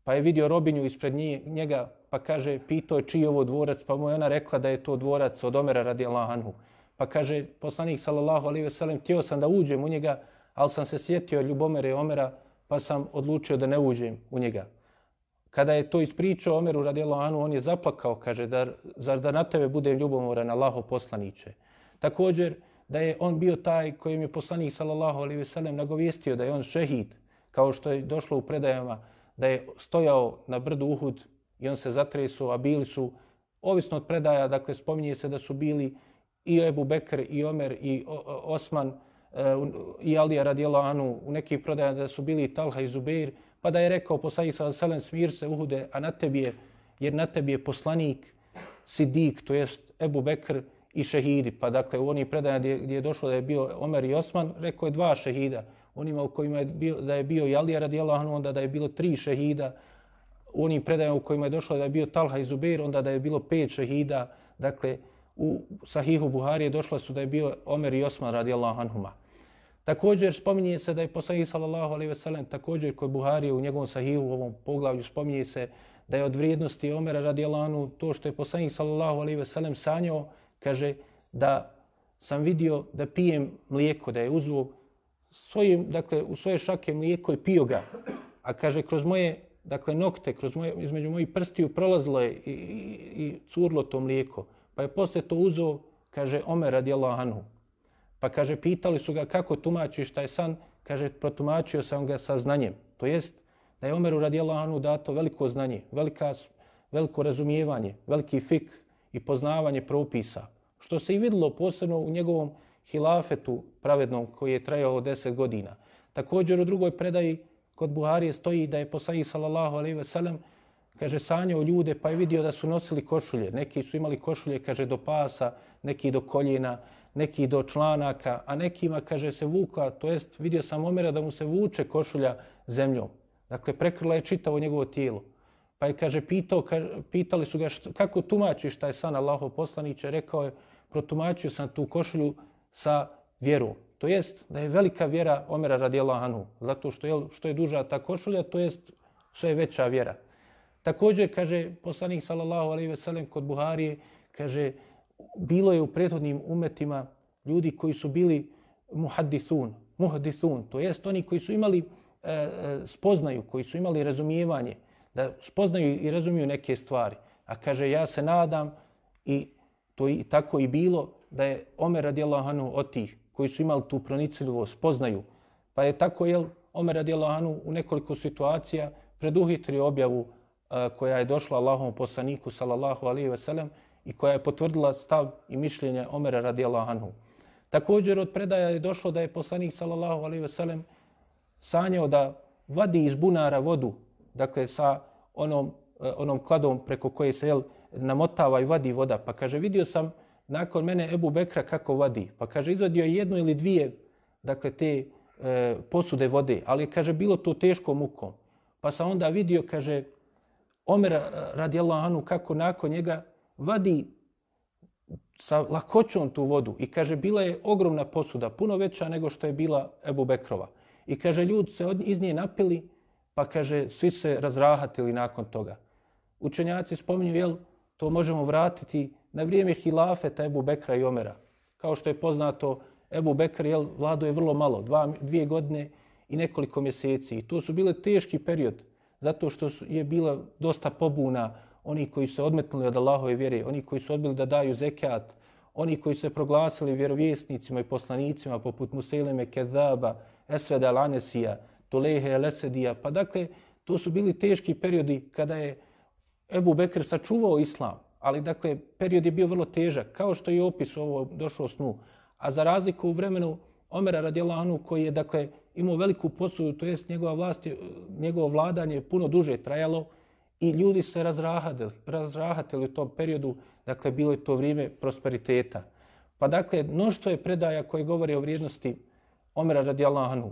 pa je vidio robinju ispred njega, pa kaže, pitao je čiji ovo dvorac, pa mu je ona rekla da je to dvorac od Omera radijallahu anhu. Pa kaže, poslanik sallallahu alejhi ve sellem, htio sam da uđem u njega, ali sam se sjetio ljubomere Omera, pa sam odlučio da ne uđem u njega. Kada je to ispričao Omeru radijallahu anhu, on je zaplakao, kaže, da, zar da na tebe bude ljubomoran Allaho poslaniće. Također, da je on bio taj kojim je poslanik sallallahu alejhi ve sellem nagovijestio da je on šehid, kao što je došlo u predajama, da je stojao na brdu Uhud i on se zatresao, a bili su, ovisno od predaja, dakle, spominje se da su bili i Ebu Bekr, i Omer, i Osman, eh, i Alija radijallahu anhu, u nekih predaja da su bili Talha i Zubeir, pa da je rekao poslanik sa alejhi smir se Uhude, a na tebi je, jer na tebi je poslanik Sidik, to jest Ebu Bekr, i šehidi. Pa dakle, u onih predaja gdje, gdje je došlo da je bio Omer i Osman, rekao je dva šehida. Onima u kojima je bio, da je bio Jalija radijallahu anhu, onda da je bilo tri šehida. U onim predajama u kojima je došlo da je bio Talha i Zubeir, onda da je bilo pet šehida. Dakle, u Sahihu Buharije došlo su da je bio Omer i Osman radijallahu anhuma. Također spominje se da je poslanik sallallahu alejhi ve sellem također kod Buharije u njegovom sahihu u ovom poglavlju spominje se da je od vrijednosti Omera radijallahu anhu to što je poslanik sallallahu alejhi ve sellem sanjao kaže da sam vidio da pijem mlijeko, da je uzeo svojim, dakle, u svoje šake mlijeko i pio ga. A kaže, kroz moje dakle, nokte, kroz moje, između mojih prstiju prolazilo je i, i, i curlo to mlijeko. Pa je posle to uzo, kaže, Omer radijallahu anhu. Pa kaže, pitali su ga kako tumačiš taj san, kaže, protumačio sam ga sa znanjem. To jest, da je Omeru radijallahu anhu dato veliko znanje, velika, veliko razumijevanje, veliki fik i poznavanje propisa što se i vidilo posebno u njegovom hilafetu pravednom koji je trajao 10 godina. Također u drugoj predaji kod Buharije stoji da je poslanik sallallahu alejhi ve sellem kaže sanjao ljude pa je vidio da su nosili košulje. Neki su imali košulje kaže do pasa, neki do koljena, neki do članaka, a nekima kaže se vuka, to jest vidio sam Omera da mu se vuče košulja zemljom. Dakle prekrila je čitavo njegovo tijelo. Pa je, kaže, pitao, pitali su ga što, kako tumačiš taj san Allahov poslaniće, rekao je, protumačio sam tu košulju sa vjerom. To jest da je velika vjera Omera radijallahu anhu, zato što je, što je duža ta košulja, to jest što je veća vjera. Također, kaže poslanik sallallahu alejhi ve sellem kod Buharije, kaže, bilo je u prethodnim umetima ljudi koji su bili muhaddithun, muhaddithun, to jest oni koji su imali e, e, spoznaju, koji su imali razumijevanje, da spoznaju i razumiju neke stvari. A kaže, ja se nadam i to i tako i bilo da je Omer radijallahu anhu od tih koji su imali tu pronicljivost, poznaju. Pa je tako, jel, Omer radijallahu anhu u nekoliko situacija preduhitrio objavu a, koja je došla Allahom poslaniku, sallallahu alaihi ve sellem, i koja je potvrdila stav i mišljenje Omera radijallahu anhu. Također od predaja je došlo da je poslanik, sallallahu alaihi ve sellem, sanjao da vadi iz bunara vodu, dakle sa onom, e, onom kladom preko koje se jel, namotava i vadi voda. Pa kaže, vidio sam nakon mene Ebu Bekra kako vadi. Pa kaže, izvadio je jednu ili dvije dakle, te e, posude vode, ali kaže, bilo to teško mukom. Pa sam onda vidio, kaže, Omer radijallahu anhu kako nakon njega vadi sa lakoćom tu vodu i kaže bila je ogromna posuda, puno veća nego što je bila Ebu Bekrova. I kaže ljudi se od, iz nje napili pa kaže svi se razrahatili nakon toga. Učenjaci spominju jel to možemo vratiti na vrijeme hilafeta Ebu Bekra i Omera. Kao što je poznato Ebu Bekr jel, vlado je vrlo malo, dva, dvije godine i nekoliko mjeseci. I to su bile teški period zato što je bila dosta pobuna oni koji su odmetnuli od Allahove vjere, oni koji su odbili da daju zekat, oni koji su se proglasili vjerovjesnicima i poslanicima poput Museleme Kedaba, Esveda Lanesija, Tulehe Lesedija. Pa dakle, to su bili teški periodi kada je Ebu Bekr sačuvao islam, ali dakle, period je bio vrlo težak, kao što je opis ovo došlo snu. A za razliku u vremenu Omera radijallahu koji je dakle imao veliku posudu, to jest njegova vlast, njegovo vladanje puno duže trajalo i ljudi se razrahatili, razrahatili u tom periodu, dakle bilo je to vrijeme prosperiteta. Pa dakle, mnoštvo je predaja koje govori o vrijednosti Omera radijallahu anhu.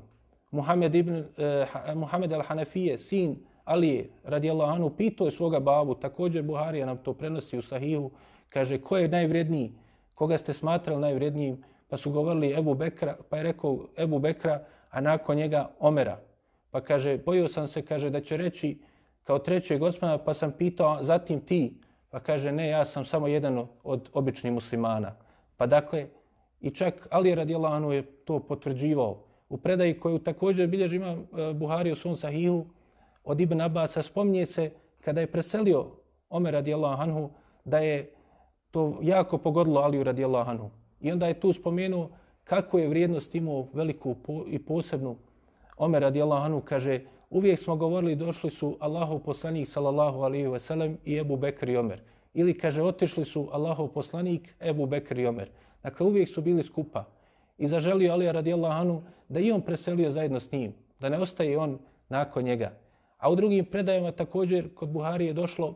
Muhammed, ibn, eh, Muhammed al-Hanafije, sin Ali radijallahu anhu, pitao je svoga babu, također Buharija nam to prenosi u sahihu, kaže ko je najvredniji, koga ste smatrali najvrednijim, pa su govorili Ebu Bekra, pa je rekao Ebu Bekra, a nakon njega Omera. Pa kaže, bojio sam se, kaže, da će reći kao trećeg osmana, pa sam pitao, zatim ti. Pa kaže, ne, ja sam samo jedan od običnih muslimana. Pa dakle, i čak Ali radijalanu je to potvrđivao. U predaji koju također bilježi ima eh, Buhari u svom sahihu od Ibn Abasa, spominje se kada je preselio Omer radijallahu anhu, da je to jako pogodilo Aliju radijallahu anhu. I onda je tu spomenuo kako je vrijednost imao veliku i posebnu. Omer radijallahu anhu kaže, uvijek smo govorili, došli su Allahov poslanik sallallahu alaihi ve sellem i Ebu Bekr i Omer. Ili kaže, otišli su Allahov poslanik Ebu Bekr i Omer. Dakle, uvijek su bili skupa. I zaželio Alija radijallahu anhu da i on preselio zajedno s njim, da ne ostaje on nakon njega. A u drugim predajama također kod Buhari je došlo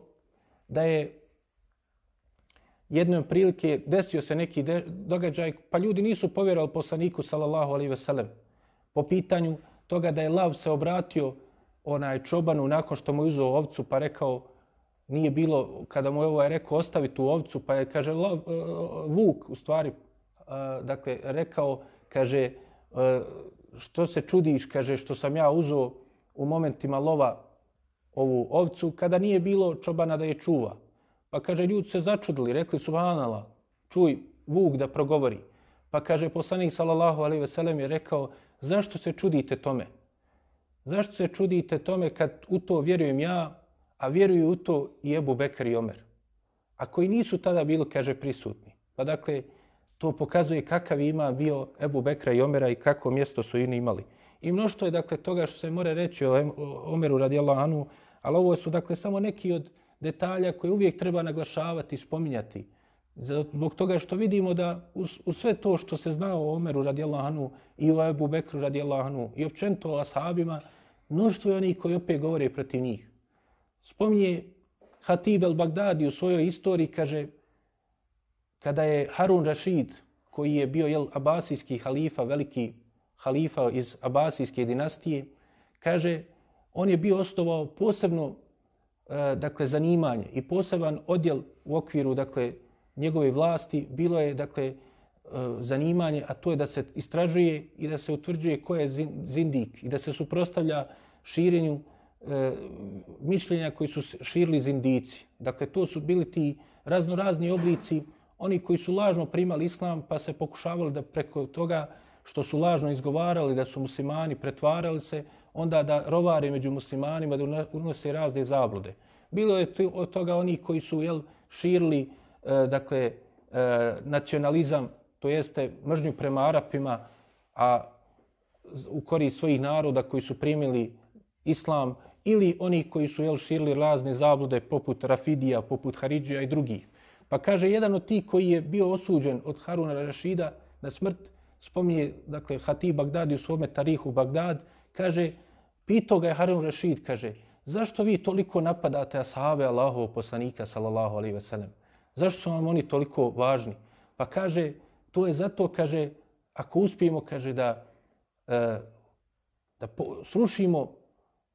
da je jednom prilike desio se neki događaj, pa ljudi nisu povjerovali poslaniku sallallahu alaihi veselem po pitanju toga da je lav se obratio onaj čobanu nakon što mu je uzeo ovcu pa rekao nije bilo, kada mu je ovaj rekao ostavi tu ovcu, pa je, kaže, lav, uh, vuk, u stvari, uh, dakle, rekao, kaže, uh, što se čudiš, kaže, što sam ja uzeo u momentima lova ovu ovcu, kada nije bilo čobana da je čuva. Pa kaže, ljudi se začudili, rekli su Hanala, čuj vuk da progovori. Pa kaže, poslanik sallallahu alaihi veselem je rekao, zašto se čudite tome? Zašto se čudite tome kad u to vjerujem ja, a vjeruju u to i Ebu Bekr i Omer? A koji nisu tada bili, kaže, prisutni. Pa dakle, to pokazuje kakav ima bio Ebu Bekra i Omera i kako mjesto su oni imali. I mnošto je, dakle, toga što se more reći o Omeru radijallahu anu, ali ovo su, dakle, samo neki od detalja koje uvijek treba naglašavati i spominjati. Zbog toga što vidimo da u, sve to što se zna o Omeru radijallahu anhu i o Ebu Bekru radijallahu anhu i općenito o ashabima, mnoštvo je onih koji opet govore protiv njih. Spominje Hatib el-Bagdadi u svojoj istoriji, kaže, kada je Harun Rashid, koji je bio jel, abasijski halifa, veliki halifa iz abasijske dinastije, kaže, on je bio osnovao posebno e, dakle, zanimanje i poseban odjel u okviru dakle, njegove vlasti bilo je dakle, e, zanimanje, a to je da se istražuje i da se utvrđuje ko je zindik i da se suprostavlja širenju e, mišljenja koji su širili zindici. Dakle, to su bili ti raznorazni oblici, oni koji su lažno primali islam pa se pokušavali da preko toga što su lažno izgovarali da su muslimani, pretvarali se, onda da rovare među muslimanima, da unose razne zablude. Bilo je od toga oni koji su jel, širili e, dakle, e, nacionalizam, to jeste mržnju prema Arapima, a u korist svojih naroda koji su primili islam, ili oni koji su jel, širili razne zablude poput Rafidija, poput Haridžija i drugih. Pa kaže, jedan od tih koji je bio osuđen od Haruna Rašida na smrt, spominje, dakle, Hatib Bagdadi u svome tarihu Bagdad, kaže, pitao ga je Harun Rashid, kaže, zašto vi toliko napadate ashabe Allahov poslanika, sallallahu alaihi ve sellem? Zašto su vam oni toliko važni? Pa kaže, to je zato, kaže, ako uspijemo, kaže, da, e, da po, srušimo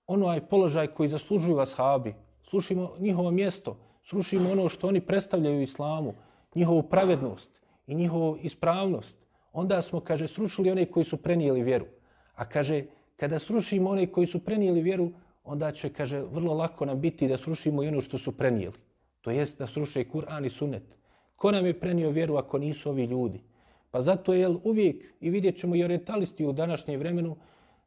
onaj položaj koji zaslužuju ashabi, slušimo njihovo mjesto, srušimo ono što oni predstavljaju islamu, njihovu pravednost i njihovu ispravnost, onda smo, kaže, srušili one koji su prenijeli vjeru. A kaže, kada srušimo one koji su prenijeli vjeru, onda će, kaže, vrlo lako nam biti da srušimo i ono što su prenijeli. To jest da sruše Kur'an i Sunnet. Ko nam je prenio vjeru ako nisu ovi ljudi? Pa zato je uvijek, i vidjet ćemo i orientalisti u današnjem vremenu,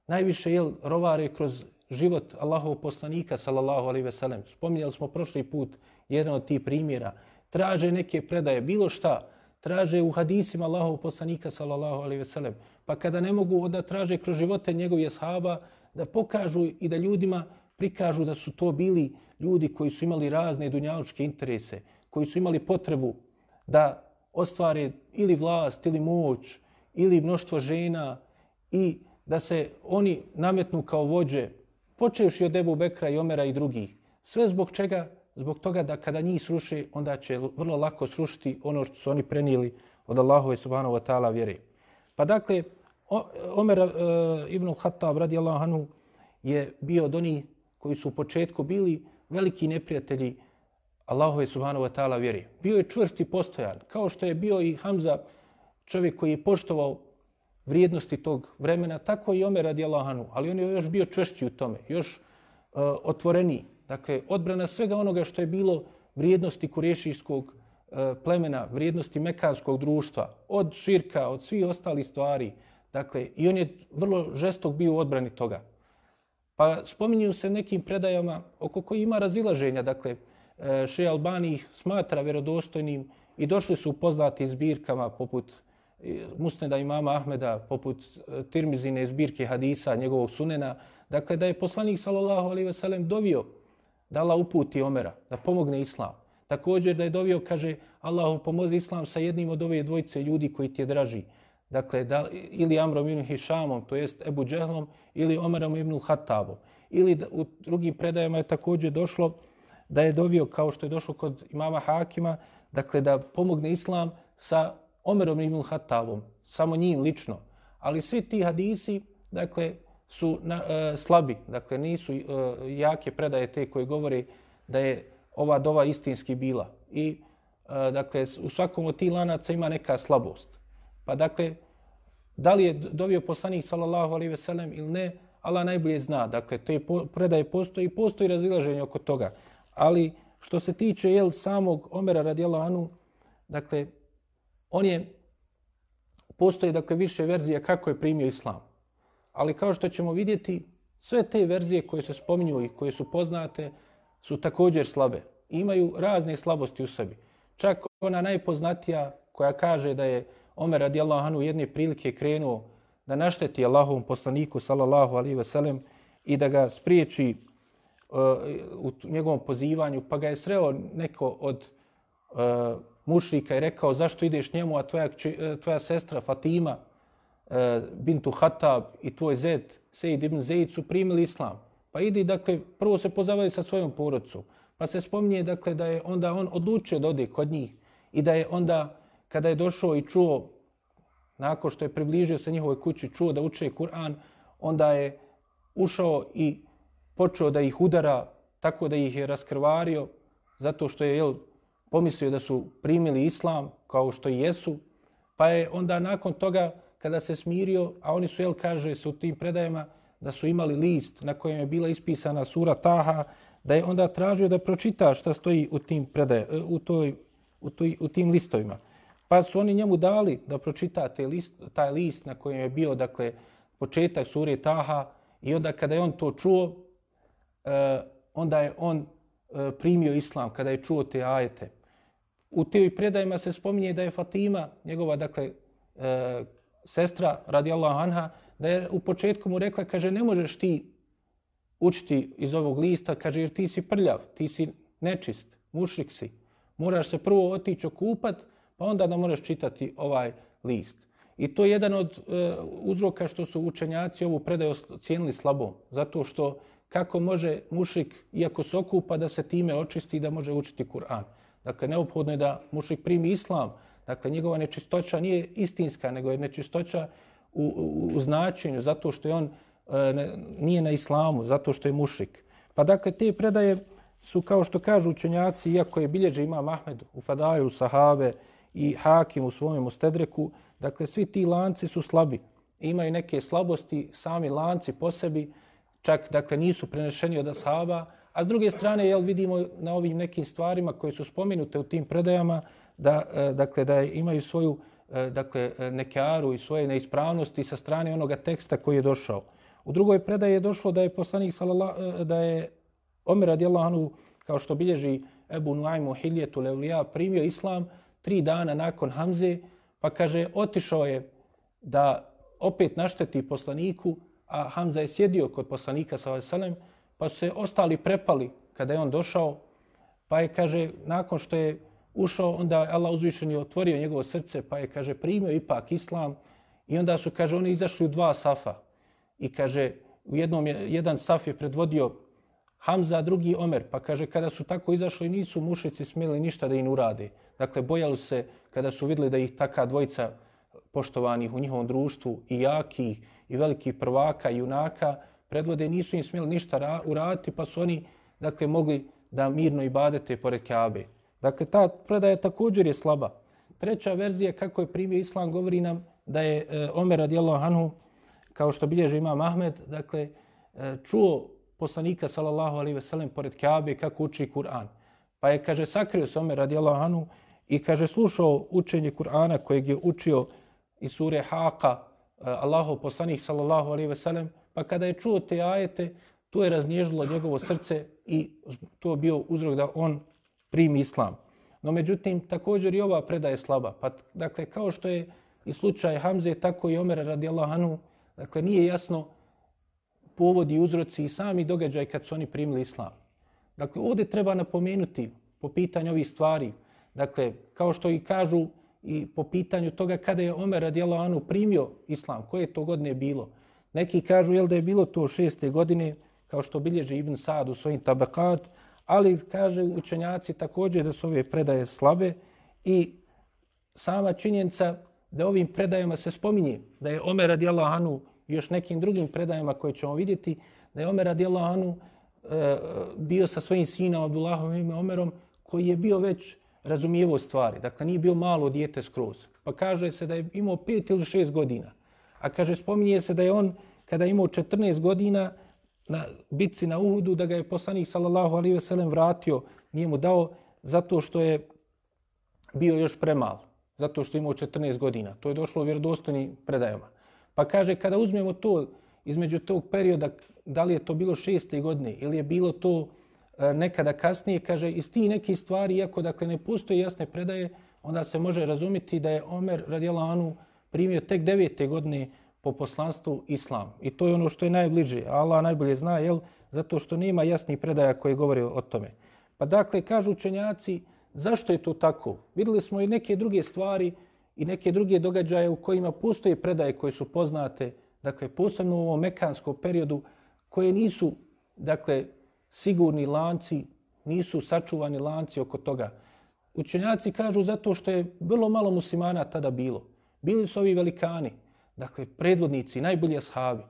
najviše jel, rovare kroz život Allahov poslanika, sallallahu alaihi ve sellem. Spominjali smo prošli put jedan od tih primjera. Traže neke predaje, bilo šta, traže u hadisima Allahov poslanika sallallahu alejhi ve sellem. Pa kada ne mogu onda traže kroz živote njegovih ashaba da pokažu i da ljudima prikažu da su to bili ljudi koji su imali razne dunjalučke interese, koji su imali potrebu da ostvare ili vlast ili moć ili mnoštvo žena i da se oni nametnu kao vođe, počevši od Ebu Bekra i Omera i drugih. Sve zbog čega zbog toga da kada njih sruši, onda će vrlo lako srušiti ono što su oni prenijeli od Allahove subhanahu wa ta'ala vjere. Pa dakle, Omer e, ibn Khattab radijallahu anhu je bio od onih koji su u početku bili veliki neprijatelji Allahove subhanahu wa ta'ala vjere. Bio je čvrsti postojan, kao što je bio i Hamza, čovjek koji je poštovao vrijednosti tog vremena, tako i Omer radijallahu anhu, ali on je još bio čvršći u tome, još e, otvoreniji. Dakle, odbrana svega onoga što je bilo vrijednosti kurešijskog e, plemena, vrijednosti mekanskog društva, od širka, od svih ostalih stvari. Dakle, i on je vrlo žestok bio u odbrani toga. Pa spominju se nekim predajama oko koji ima razilaženja. Dakle, e, Še Albani ih smatra vjerodostojnim i došli su poznati zbirkama poput e, Musneda imama Ahmeda, poput e, Tirmizine zbirke hadisa, njegovog sunena. Dakle, da je poslanik sallallahu alaihi ve sellem dovio da Allah uputi Omera, da pomogne Islam. Također da je dovio, kaže, Allahu pomozi Islam sa jednim od ove dvojice ljudi koji ti je draži. Dakle, da, ili Amrom ibn Hišamom, to jest Ebu Džehlom, ili Omerom ibn Hatabom. Ili da, u drugim predajama je također došlo da je dovio, kao što je došlo kod imama Hakima, dakle, da pomogne Islam sa Omerom ibn Hatabom, samo njim lično. Ali svi ti hadisi, dakle, su na, e, slabi, dakle nisu e, jake predaje te koje govore da je ova dova istinski bila. I e, dakle u svakom od tih lanaca ima neka slabost. Pa dakle, da li je dovio poslanik sallallahu alejhi ve sellem ili ne, Allah najbolje zna. Dakle, te po, predaje postoji, postoji razilaženje oko toga. Ali što se tiče jel samog Omera radijallahu anhu, dakle, on je, postoji dakle više verzija kako je primio islam ali kao što ćemo vidjeti, sve te verzije koje se spominju i koje su poznate su također slabe. Imaju razne slabosti u sebi. Čak ona najpoznatija koja kaže da je Omer radijallahu anhu jedne prilike krenuo da našteti Allahovom poslaniku sallallahu alaihi sellem i da ga spriječi uh, u njegovom pozivanju, pa ga je sreo neko od uh, mušrika i rekao zašto ideš njemu, a tvoja, e, tvoja sestra Fatima E, bintu Hatab i tvoj zed, Sejid ibn Zeid, su primili islam. Pa idi, dakle, prvo se pozavaju sa svojom porodcom. Pa se spominje, dakle, da je onda on odlučio da ode kod njih i da je onda, kada je došao i čuo, nakon što je približio se njihovoj kući, čuo da uče Kur'an, onda je ušao i počeo da ih udara tako da ih je raskrvario zato što je jel, pomislio da su primili islam kao što i jesu, pa je onda nakon toga kada se smirio, a oni su, jel, kaže se u tim predajama, da su imali list na kojem je bila ispisana sura Taha, da je onda tražio da pročita šta stoji u tim predaje, e, u, toj, u, toj, u tim listovima. Pa su oni njemu dali da pročita te list, taj list na kojem je bio dakle, početak sure Taha i onda kada je on to čuo, e, onda je on e, primio islam kada je čuo te ajete. U toj predajima se spominje da je Fatima, njegova dakle, sestra radijallahu anha, da je u početku mu rekla, kaže, ne možeš ti učiti iz ovog lista, kaže, jer ti si prljav, ti si nečist, mušrik si. Moraš se prvo otići okupat, pa onda da moraš čitati ovaj list. I to je jedan od e, uzroka što su učenjaci ovu predaju cijenili slabom. Zato što kako može mušrik, iako se okupa, da se time očisti i da može učiti Kur'an. Dakle, neophodno je da mušrik primi islam. Dakle, njegova nečistoća nije istinska, nego je nečistoća u, u, u značenju, zato što je on e, ne, nije na islamu, zato što je mušrik. Pa dakle, te predaje su, kao što kažu učenjaci, iako je bilježe ima Mahmed u Fadaju, Sahabe i Hakim u svojom Ostedreku, dakle, svi ti lanci su slabi. Imaju neke slabosti, sami lanci po sebi, čak dakle, nisu prenešeni od Ashaba, a s druge strane, jel, vidimo na ovim nekim stvarima koje su spomenute u tim predajama, da, e, dakle, da imaju svoju e, dakle, nekearu i svoje neispravnosti sa strane onoga teksta koji je došao. U drugoj predaji je došlo da je poslanik sallallahu e, da je Omer radijallahu anhu kao što bilježi Ebu Nuaymu Hiljetu Levlija primio islam tri dana nakon Hamze pa kaže otišao je da opet našteti poslaniku a Hamza je sjedio kod poslanika sallallahu alejhi pa su se ostali prepali kada je on došao pa je kaže nakon što je ušao, onda je Allah uzvišen je otvorio njegovo srce, pa je, kaže, primio ipak islam. I onda su, kaže, oni izašli u dva safa. I kaže, u jednom je, jedan saf je predvodio Hamza, drugi Omer. Pa kaže, kada su tako izašli, nisu mušici smjeli ništa da im urade. Dakle, bojali se kada su vidjeli da ih taka dvojica poštovanih u njihovom društvu i jakih i velikih prvaka i junaka predvode, nisu im smjeli ništa uraditi, pa su oni, dakle, mogli da mirno ibadete pored Kaabe. Dakle, ta predaja također je slaba. Treća verzija kako je primio islam govori nam da je e, Omer radijallahu anhu, kao što bilježe ima Mahmed, dakle, e, čuo poslanika sallallahu alaihi ve sellem pored Kaabe kako uči Kur'an. Pa je, kaže, sakrio se Omer radijallahu anhu i, kaže, slušao učenje Kur'ana kojeg je učio iz sure Haqa, e, Allahu poslanik sallallahu alaihi ve sellem, pa kada je čuo te ajete, to je raznježilo njegovo srce i to je bio uzrok da on primi islam. No međutim, također i ova predaja slaba. Pa, dakle, kao što je i slučaj Hamze, tako i Omer radijallahu anhu, dakle, nije jasno povodi i uzroci i sami događaj kad su oni primili islam. Dakle, ovdje treba napomenuti po pitanju ovih stvari, dakle, kao što i kažu i po pitanju toga kada je Omer radijallahu anhu primio islam, koje to godine bilo. Neki kažu jel da je bilo to šeste godine, kao što bilježi Ibn Sad u svojim tabakat, ali kaže učenjaci također da su ove predaje slabe i sama činjenica da ovim predajama se spominje da je Omer radijallahu anhu još nekim drugim predajama koje ćemo vidjeti da je Omer radijallahu anhu e, bio sa svojim sinom Abdullahom ime Omerom koji je bio već razumijevo stvari. Dakle, nije bio malo dijete skroz. Pa kaže se da je imao pet ili šest godina. A kaže, spominje se da je on, kada je imao 14 godina, na bitci na Uhudu da ga je poslanik sallallahu alejhi ve sellem vratio, nije mu dao zato što je bio još premal, zato što je imao 14 godina. To je došlo u vjerodostojnim predajama. Pa kaže, kada uzmemo to između tog perioda, da li je to bilo šeste godine ili je bilo to e, nekada kasnije, kaže, iz tih nekih stvari, iako dakle, ne postoje jasne predaje, onda se može razumjeti da je Omer radijalanu primio tek devete godine po poslanstvu islam. I to je ono što je najbliže. Allah najbolje zna, jel? Zato što nema jasnih predaja koje govore o tome. Pa dakle, kažu učenjaci, zašto je to tako? Videli smo i neke druge stvari i neke druge događaje u kojima postoje predaje koje su poznate, dakle, posebno u ovom mekanskom periodu, koje nisu, dakle, sigurni lanci, nisu sačuvani lanci oko toga. Učenjaci kažu zato što je vrlo malo muslimana tada bilo. Bili su ovi velikani, dakle, predvodnici, najbolji ashabi.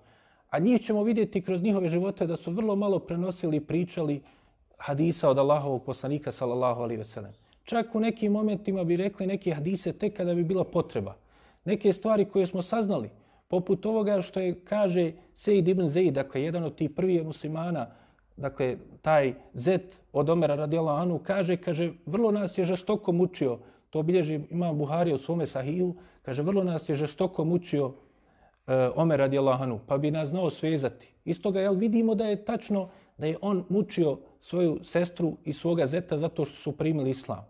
A njih ćemo vidjeti kroz njihove živote da su vrlo malo prenosili i pričali hadisa od Allahovog poslanika sallallahu alaihi veselem. Čak u nekim momentima bi rekli neke hadise tek kada bi bila potreba. Neke stvari koje smo saznali, poput ovoga što je kaže Sejid ibn Zaid, dakle jedan od tih prvih muslimana, dakle taj Zet od Omera radijallahu anhu kaže, kaže vrlo nas je žestoko mučio, to obilježi imam Buhari u svome sahihu, kaže vrlo nas je žestoko mučio e, Omer radijalahanu, anhu, pa bi nas znao svezati. Iz toga jel, vidimo da je tačno da je on mučio svoju sestru i svoga zeta zato što su primili islam.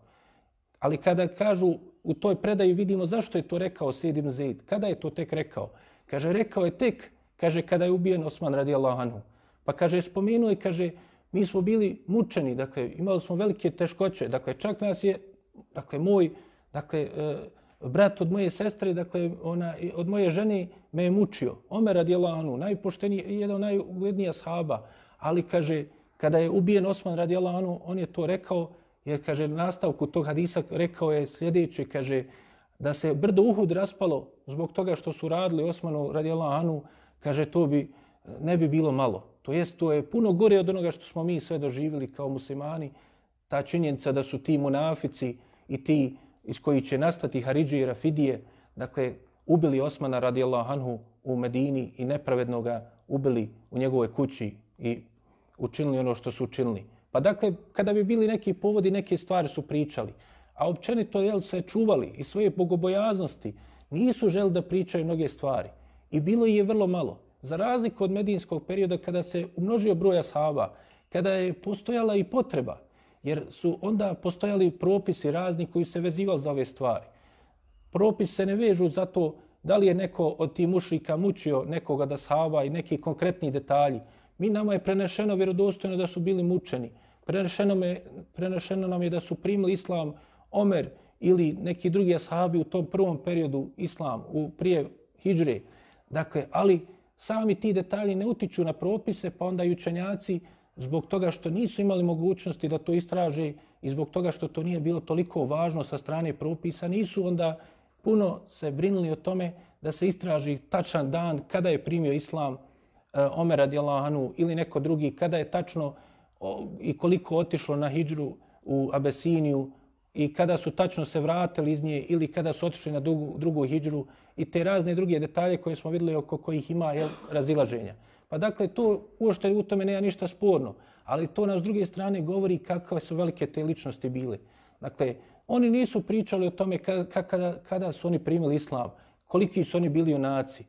Ali kada kažu u toj predaji vidimo zašto je to rekao Sejid ibn Zaid. Kada je to tek rekao? Kaže, rekao je tek, kaže, kada je ubijen Osman radijallahu anhu. Pa kaže, spomenuo je, kaže, mi smo bili mučeni, dakle, imali smo velike teškoće. Dakle, čak nas je, dakle, moj, dakle, e, brat od moje sestre, dakle, ona, od moje žene me je mučio. Omer radijallahu anhu, najpošteniji, jedan najuglednija sahaba. Ali, kaže, kada je ubijen Osman radijallahu anhu, on je to rekao, jer kaže nastavku tog hadisa rekao je sljedeće, kaže da se brdo Uhud raspalo zbog toga što su radili Osmanu radijallahu anhu, kaže to bi ne bi bilo malo. To jest to je puno gore od onoga što smo mi sve doživjeli kao muslimani, ta činjenica da su ti munafici i ti iz koji će nastati Haridži i Rafidije, dakle, ubili Osmana radijallahu anhu u Medini i nepravedno ga ubili u njegove kući i učinili ono što su učinili. Pa dakle, kada bi bili neki povodi, neke stvari su pričali. A općenito jel, se čuvali i svoje bogobojaznosti, nisu želi da pričaju mnoge stvari. I bilo je vrlo malo. Za razliku od medijinskog perioda kada se umnožio broj ashaba, kada je postojala i potreba, jer su onda postojali propisi razni koji se vezivali za ove stvari. Propis se ne vežu za to da li je neko od tih mušlika mučio nekoga da sahaba i neki konkretni detalji. Mi nama je prenešeno vjerodostojno da su bili mučeni. Prenešeno, me, prenešeno nam je da su primili islam Omer ili neki drugi ashabi u tom prvom periodu islam, u prije hijđre. Dakle, ali sami ti detalji ne utiču na propise, pa onda i učenjaci zbog toga što nisu imali mogućnosti da to istraže i zbog toga što to nije bilo toliko važno sa strane propisa, nisu onda puno se brinuli o tome da se istraži tačan dan kada je primio islam e, Omer radijallahu ili neko drugi, kada je tačno i koliko otišlo na hijđru u Abesiniju i kada su tačno se vratili iz nje ili kada su otišli na drugu, drugu hijđru i te razne druge detalje koje smo videli oko kojih ima je, razilaženja. Pa dakle, to uošte u tome nema ništa sporno, ali to nas s druge strane govori kakve su velike te ličnosti bile. Dakle, oni nisu pričali o tome kada, kada, kada su oni primili islam, koliki su oni bili junaci.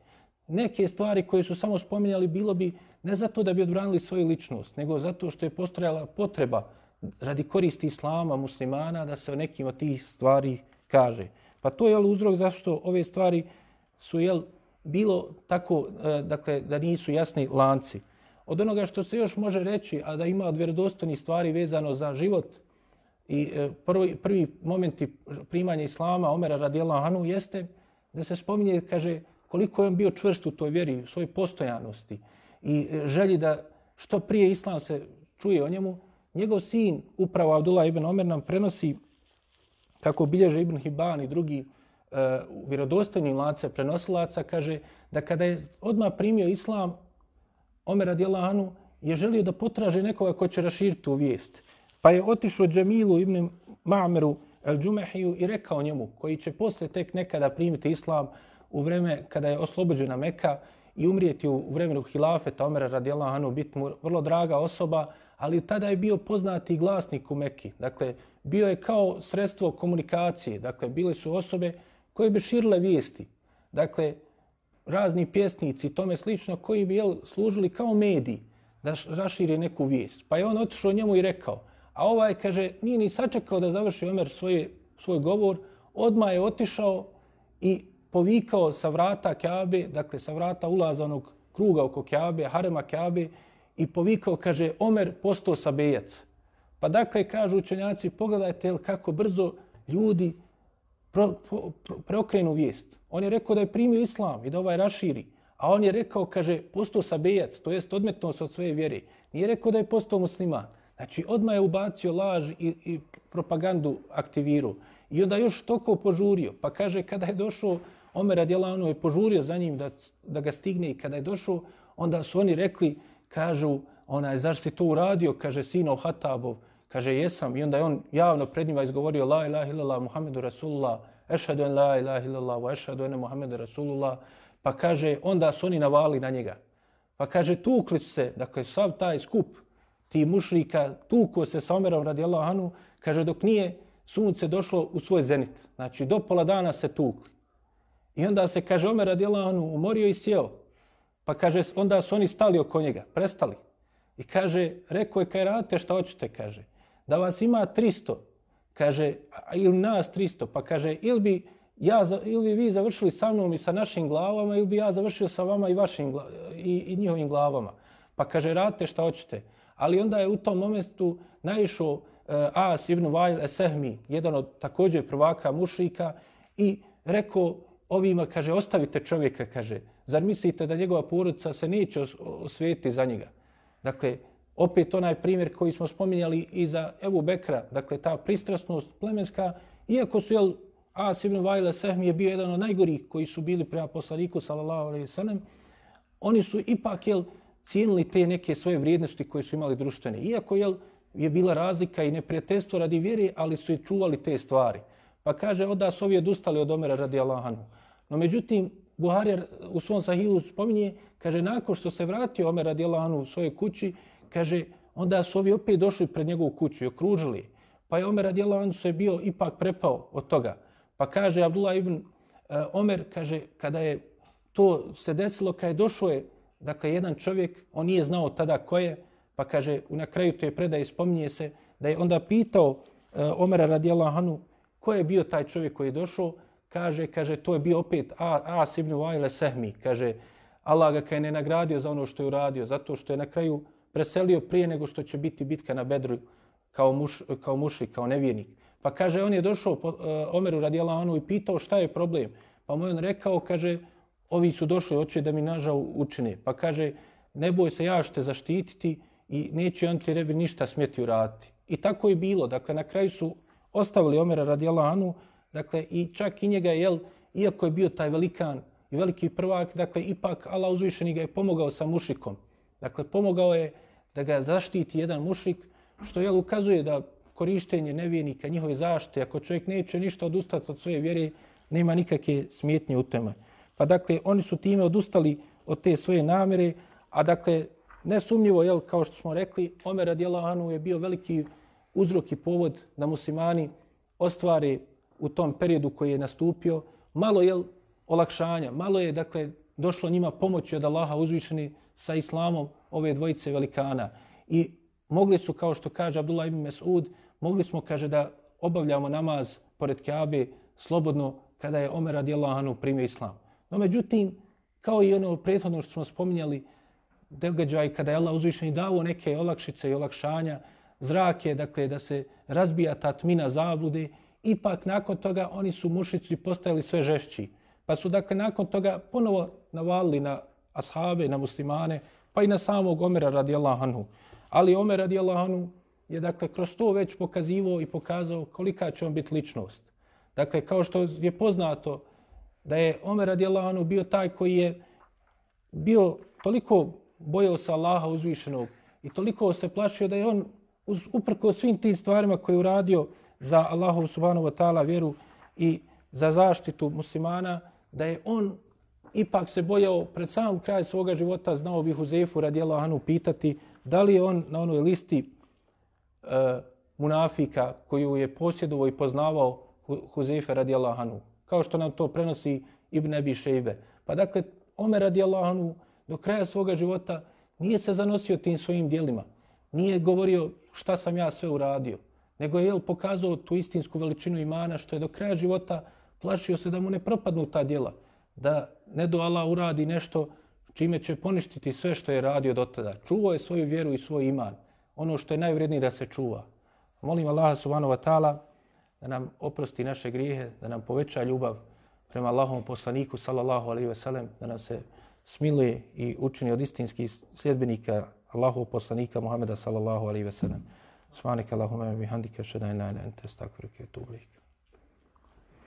Neke stvari koje su samo spominjali bilo bi ne zato da bi odbranili svoju ličnost, nego zato što je postojala potreba radi koristi islama, muslimana, da se o nekim od tih stvari kaže. Pa to je jel, uzrok zašto ove stvari su jel, bilo tako, e, dakle, da nisu jasni lanci. Od onoga što se još može reći, a da ima od vjerodostojnih stvari vezano za život i e, prvi, prvi momenti primanja islama, Omera radijela Hanu, jeste da se spominje, kaže, koliko je on bio čvrst u toj vjeri, u svojoj postojanosti i e, želji da što prije islam se čuje o njemu, njegov sin, upravo Abdullah ibn Omer, nam prenosi kako bilježe Ibn Hibban i drugi uh, vjerodostojni lance prenosilaca, kaže da kada je odmah primio islam, Omer radijalanu je želio da potraže nekoga ko će raširiti tu vijest. Pa je otišao Džemilu ibn Ma'meru el-Džumehiju i rekao njemu, koji će posle tek nekada primiti islam u vreme kada je oslobođena Meka, i umrijeti u vremenu hilafeta Omera radijallahu anhu biti mu vrlo draga osoba, ali tada je bio poznati glasnik u Mekki. Dakle, bio je kao sredstvo komunikacije. Dakle, bile su osobe koje bi širile vijesti. Dakle, razni pjesnici i tome slično koji bi jel, služili kao mediji da raširi neku vijest. Pa je on otišao njemu i rekao, a ovaj, kaže, nije ni sačekao da završi Omer svoje, svoj govor, odmah je otišao i povikao sa vrata Kjabe, dakle sa vrata ulazanog kruga oko Kjabe, harema Kjabe, i povikao, kaže, Omer postao sabejac. Pa dakle, kažu učenjaci, pogledajte kako brzo ljudi pro, pro, pro, preokrenu vijest. On je rekao da je primio islam i da ovaj raširi. A on je rekao, kaže, postao sabejac, to jest odmetno se od svoje vjere. Nije rekao da je postao musliman. Znači, odmah je ubacio laž i, i propagandu aktivirao. I onda još toko požurio. Pa kaže, kada je došao Omer radijalanu je požurio za njim da, da ga stigne i kada je došao, onda su oni rekli, kažu, ona je, zašto si to uradio, kaže, sino Hatabov, kaže, jesam. I onda je on javno pred njima izgovorio, la ilaha illallah, Muhammedu Rasulullah, ešhadu en la ilaha illallah, wa ešhadu ene Muhammedu Rasulullah. Pa kaže, onda su oni navali na njega. Pa kaže, tukli se, dakle, sav taj skup ti mušrika, tuko se sa Omerom radi Allahanu, kaže, dok nije sunce došlo u svoj zenit. Znači, do pola dana se tukli. I onda se, kaže, Omer radi Allahanu umorio i sjeo. Pa kaže, onda su oni stali oko njega, prestali. I kaže, rekao je, kaj radite, šta hoćete, kaže. Da vas ima 300, kaže, ili nas 300, pa kaže, ili bi, ja, ili bi vi završili sa mnom i sa našim glavama, ili bi ja završio sa vama i vašim i, i njihovim glavama. Pa kaže, radite šta hoćete. Ali onda je u tom momentu naišao uh, As ibn Vail Esehmi, jedan od također prvaka mušrika, i rekao ovima, kaže, ostavite čovjeka, kaže, zar mislite da njegova porodica se neće osvijeti za njega? Dakle, opet onaj primjer koji smo spominjali i za Ebu Bekra, dakle, ta pristrasnost plemenska, iako su, jel, As ibn Vajla Sehmi je bio jedan od najgorih koji su bili prema poslaniku, sallallahu alaihi sallam, oni su ipak, jel, cijenili te neke svoje vrijednosti koje su imali društvene. Iako, jel, je bila razlika i neprijateljstvo radi vjeri, ali su i čuvali te stvari. Pa kaže, onda su ovi odustali od Omera radi Allahanu. No, međutim, Buhari u svom sahihu spominje, kaže, nakon što se vratio Omer radi Allahanu u svojoj kući, kaže, onda su ovi opet došli pred njegovu kuću i okružili. Pa je Omer radijallahu anhu se bio ipak prepao od toga. Pa kaže Abdullah ibn uh, Omer, kaže, kada je to se desilo, kada je došao je, dakle, jedan čovjek, on nije znao tada ko je, pa kaže, na kraju to je predaje, spominje se, da je onda pitao uh, Omera radi Allahanu, ko je bio taj čovjek koji je došao, kaže, kaže, to je bio opet As ibn Vajle Sehmi, kaže, Allah ga kaj ne nagradio za ono što je uradio, zato što je na kraju preselio prije nego što će biti bitka na Bedru kao, muš, kao muši, kao nevjernik. Pa kaže, on je došao po uh, Omeru radijala Anu i pitao šta je problem. Pa mu je on rekao, kaže, ovi su došli, hoće da mi nažal učine. Pa kaže, ne boj se, ja te zaštititi i neće on ti rebi ništa smjeti uraditi. I tako je bilo. Dakle, na kraju su ostavili Omera radijala Anu, Dakle, i čak i njega, jel, iako je bio taj velikan i veliki prvak, dakle, ipak Allah uzvišeni ga je pomogao sa mušikom. Dakle, pomogao je da ga zaštiti jedan mušrik, što jel, ukazuje da korištenje nevijenika, njihove zaštite, ako čovjek neće ništa odustati od svoje vjere, nema nikakve smjetnje u tome. Pa dakle, oni su time odustali od te svoje namere, a dakle, nesumnjivo, jel, kao što smo rekli, Omer radijallahu je bio veliki uzrok i povod da muslimani ostvare u tom periodu koji je nastupio, malo je olakšanja, malo je dakle došlo njima pomoći od Allaha uzvišeni sa islamom ove dvojice velikana. I mogli su, kao što kaže Abdullah ibn Mesud, mogli smo, kaže, da obavljamo namaz pored Kaabe slobodno kada je Omer radijallahu anhu primio islam. No međutim, kao i ono prethodno što smo spominjali, događaj kada je Allah uzvišeni dao neke olakšice i olakšanja, zrake, dakle, da se razbija ta tmina zablude ipak nakon toga oni su mušici postajali sve žešći. Pa su dakle nakon toga ponovo navalili na ashabe, na muslimane, pa i na samog Omera radijallahu anhu. Ali Omer radijallahu anhu je dakle kroz to već pokazivo i pokazao kolika će on biti ličnost. Dakle, kao što je poznato da je Omer radijallahu anhu bio taj koji je bio toliko bojao se Allaha uzvišenog i toliko se plašio da je on uprko svim tim stvarima koje je uradio, za Allahu subhanahu wa ta'ala vjeru i za zaštitu muslimana, da je on ipak se bojao pred sam kraj svoga života, znao bi Huzefu radijela Anu pitati da li je on na onoj listi e, munafika koju je posjedovo i poznavao Huzefe radijela Anu. Kao što nam to prenosi Ibn Abi Šejbe. Pa dakle, Omer radijela Anu do kraja svoga života nije se zanosio tim svojim dijelima. Nije govorio šta sam ja sve uradio nego je jel, pokazao tu istinsku veličinu imana što je do kraja života plašio se da mu ne propadnu ta djela, da ne do Allah uradi nešto čime će poništiti sve što je radio do tada. Čuvao je svoju vjeru i svoj iman. Ono što je najvrednije da se čuva. Molim Allaha subhanahu wa ta'ala da nam oprosti naše grijehe, da nam poveća ljubav prema Allahom poslaniku sallallahu alaihi ve sellem, da nam se smiluje i učini od istinskih sljedbenika Allahovog poslanika Muhameda sallallahu alaihi ve sellem. Subhanaka Allahumma bihamdika shada'ina anta astaghfiruka wa atubu ilaik.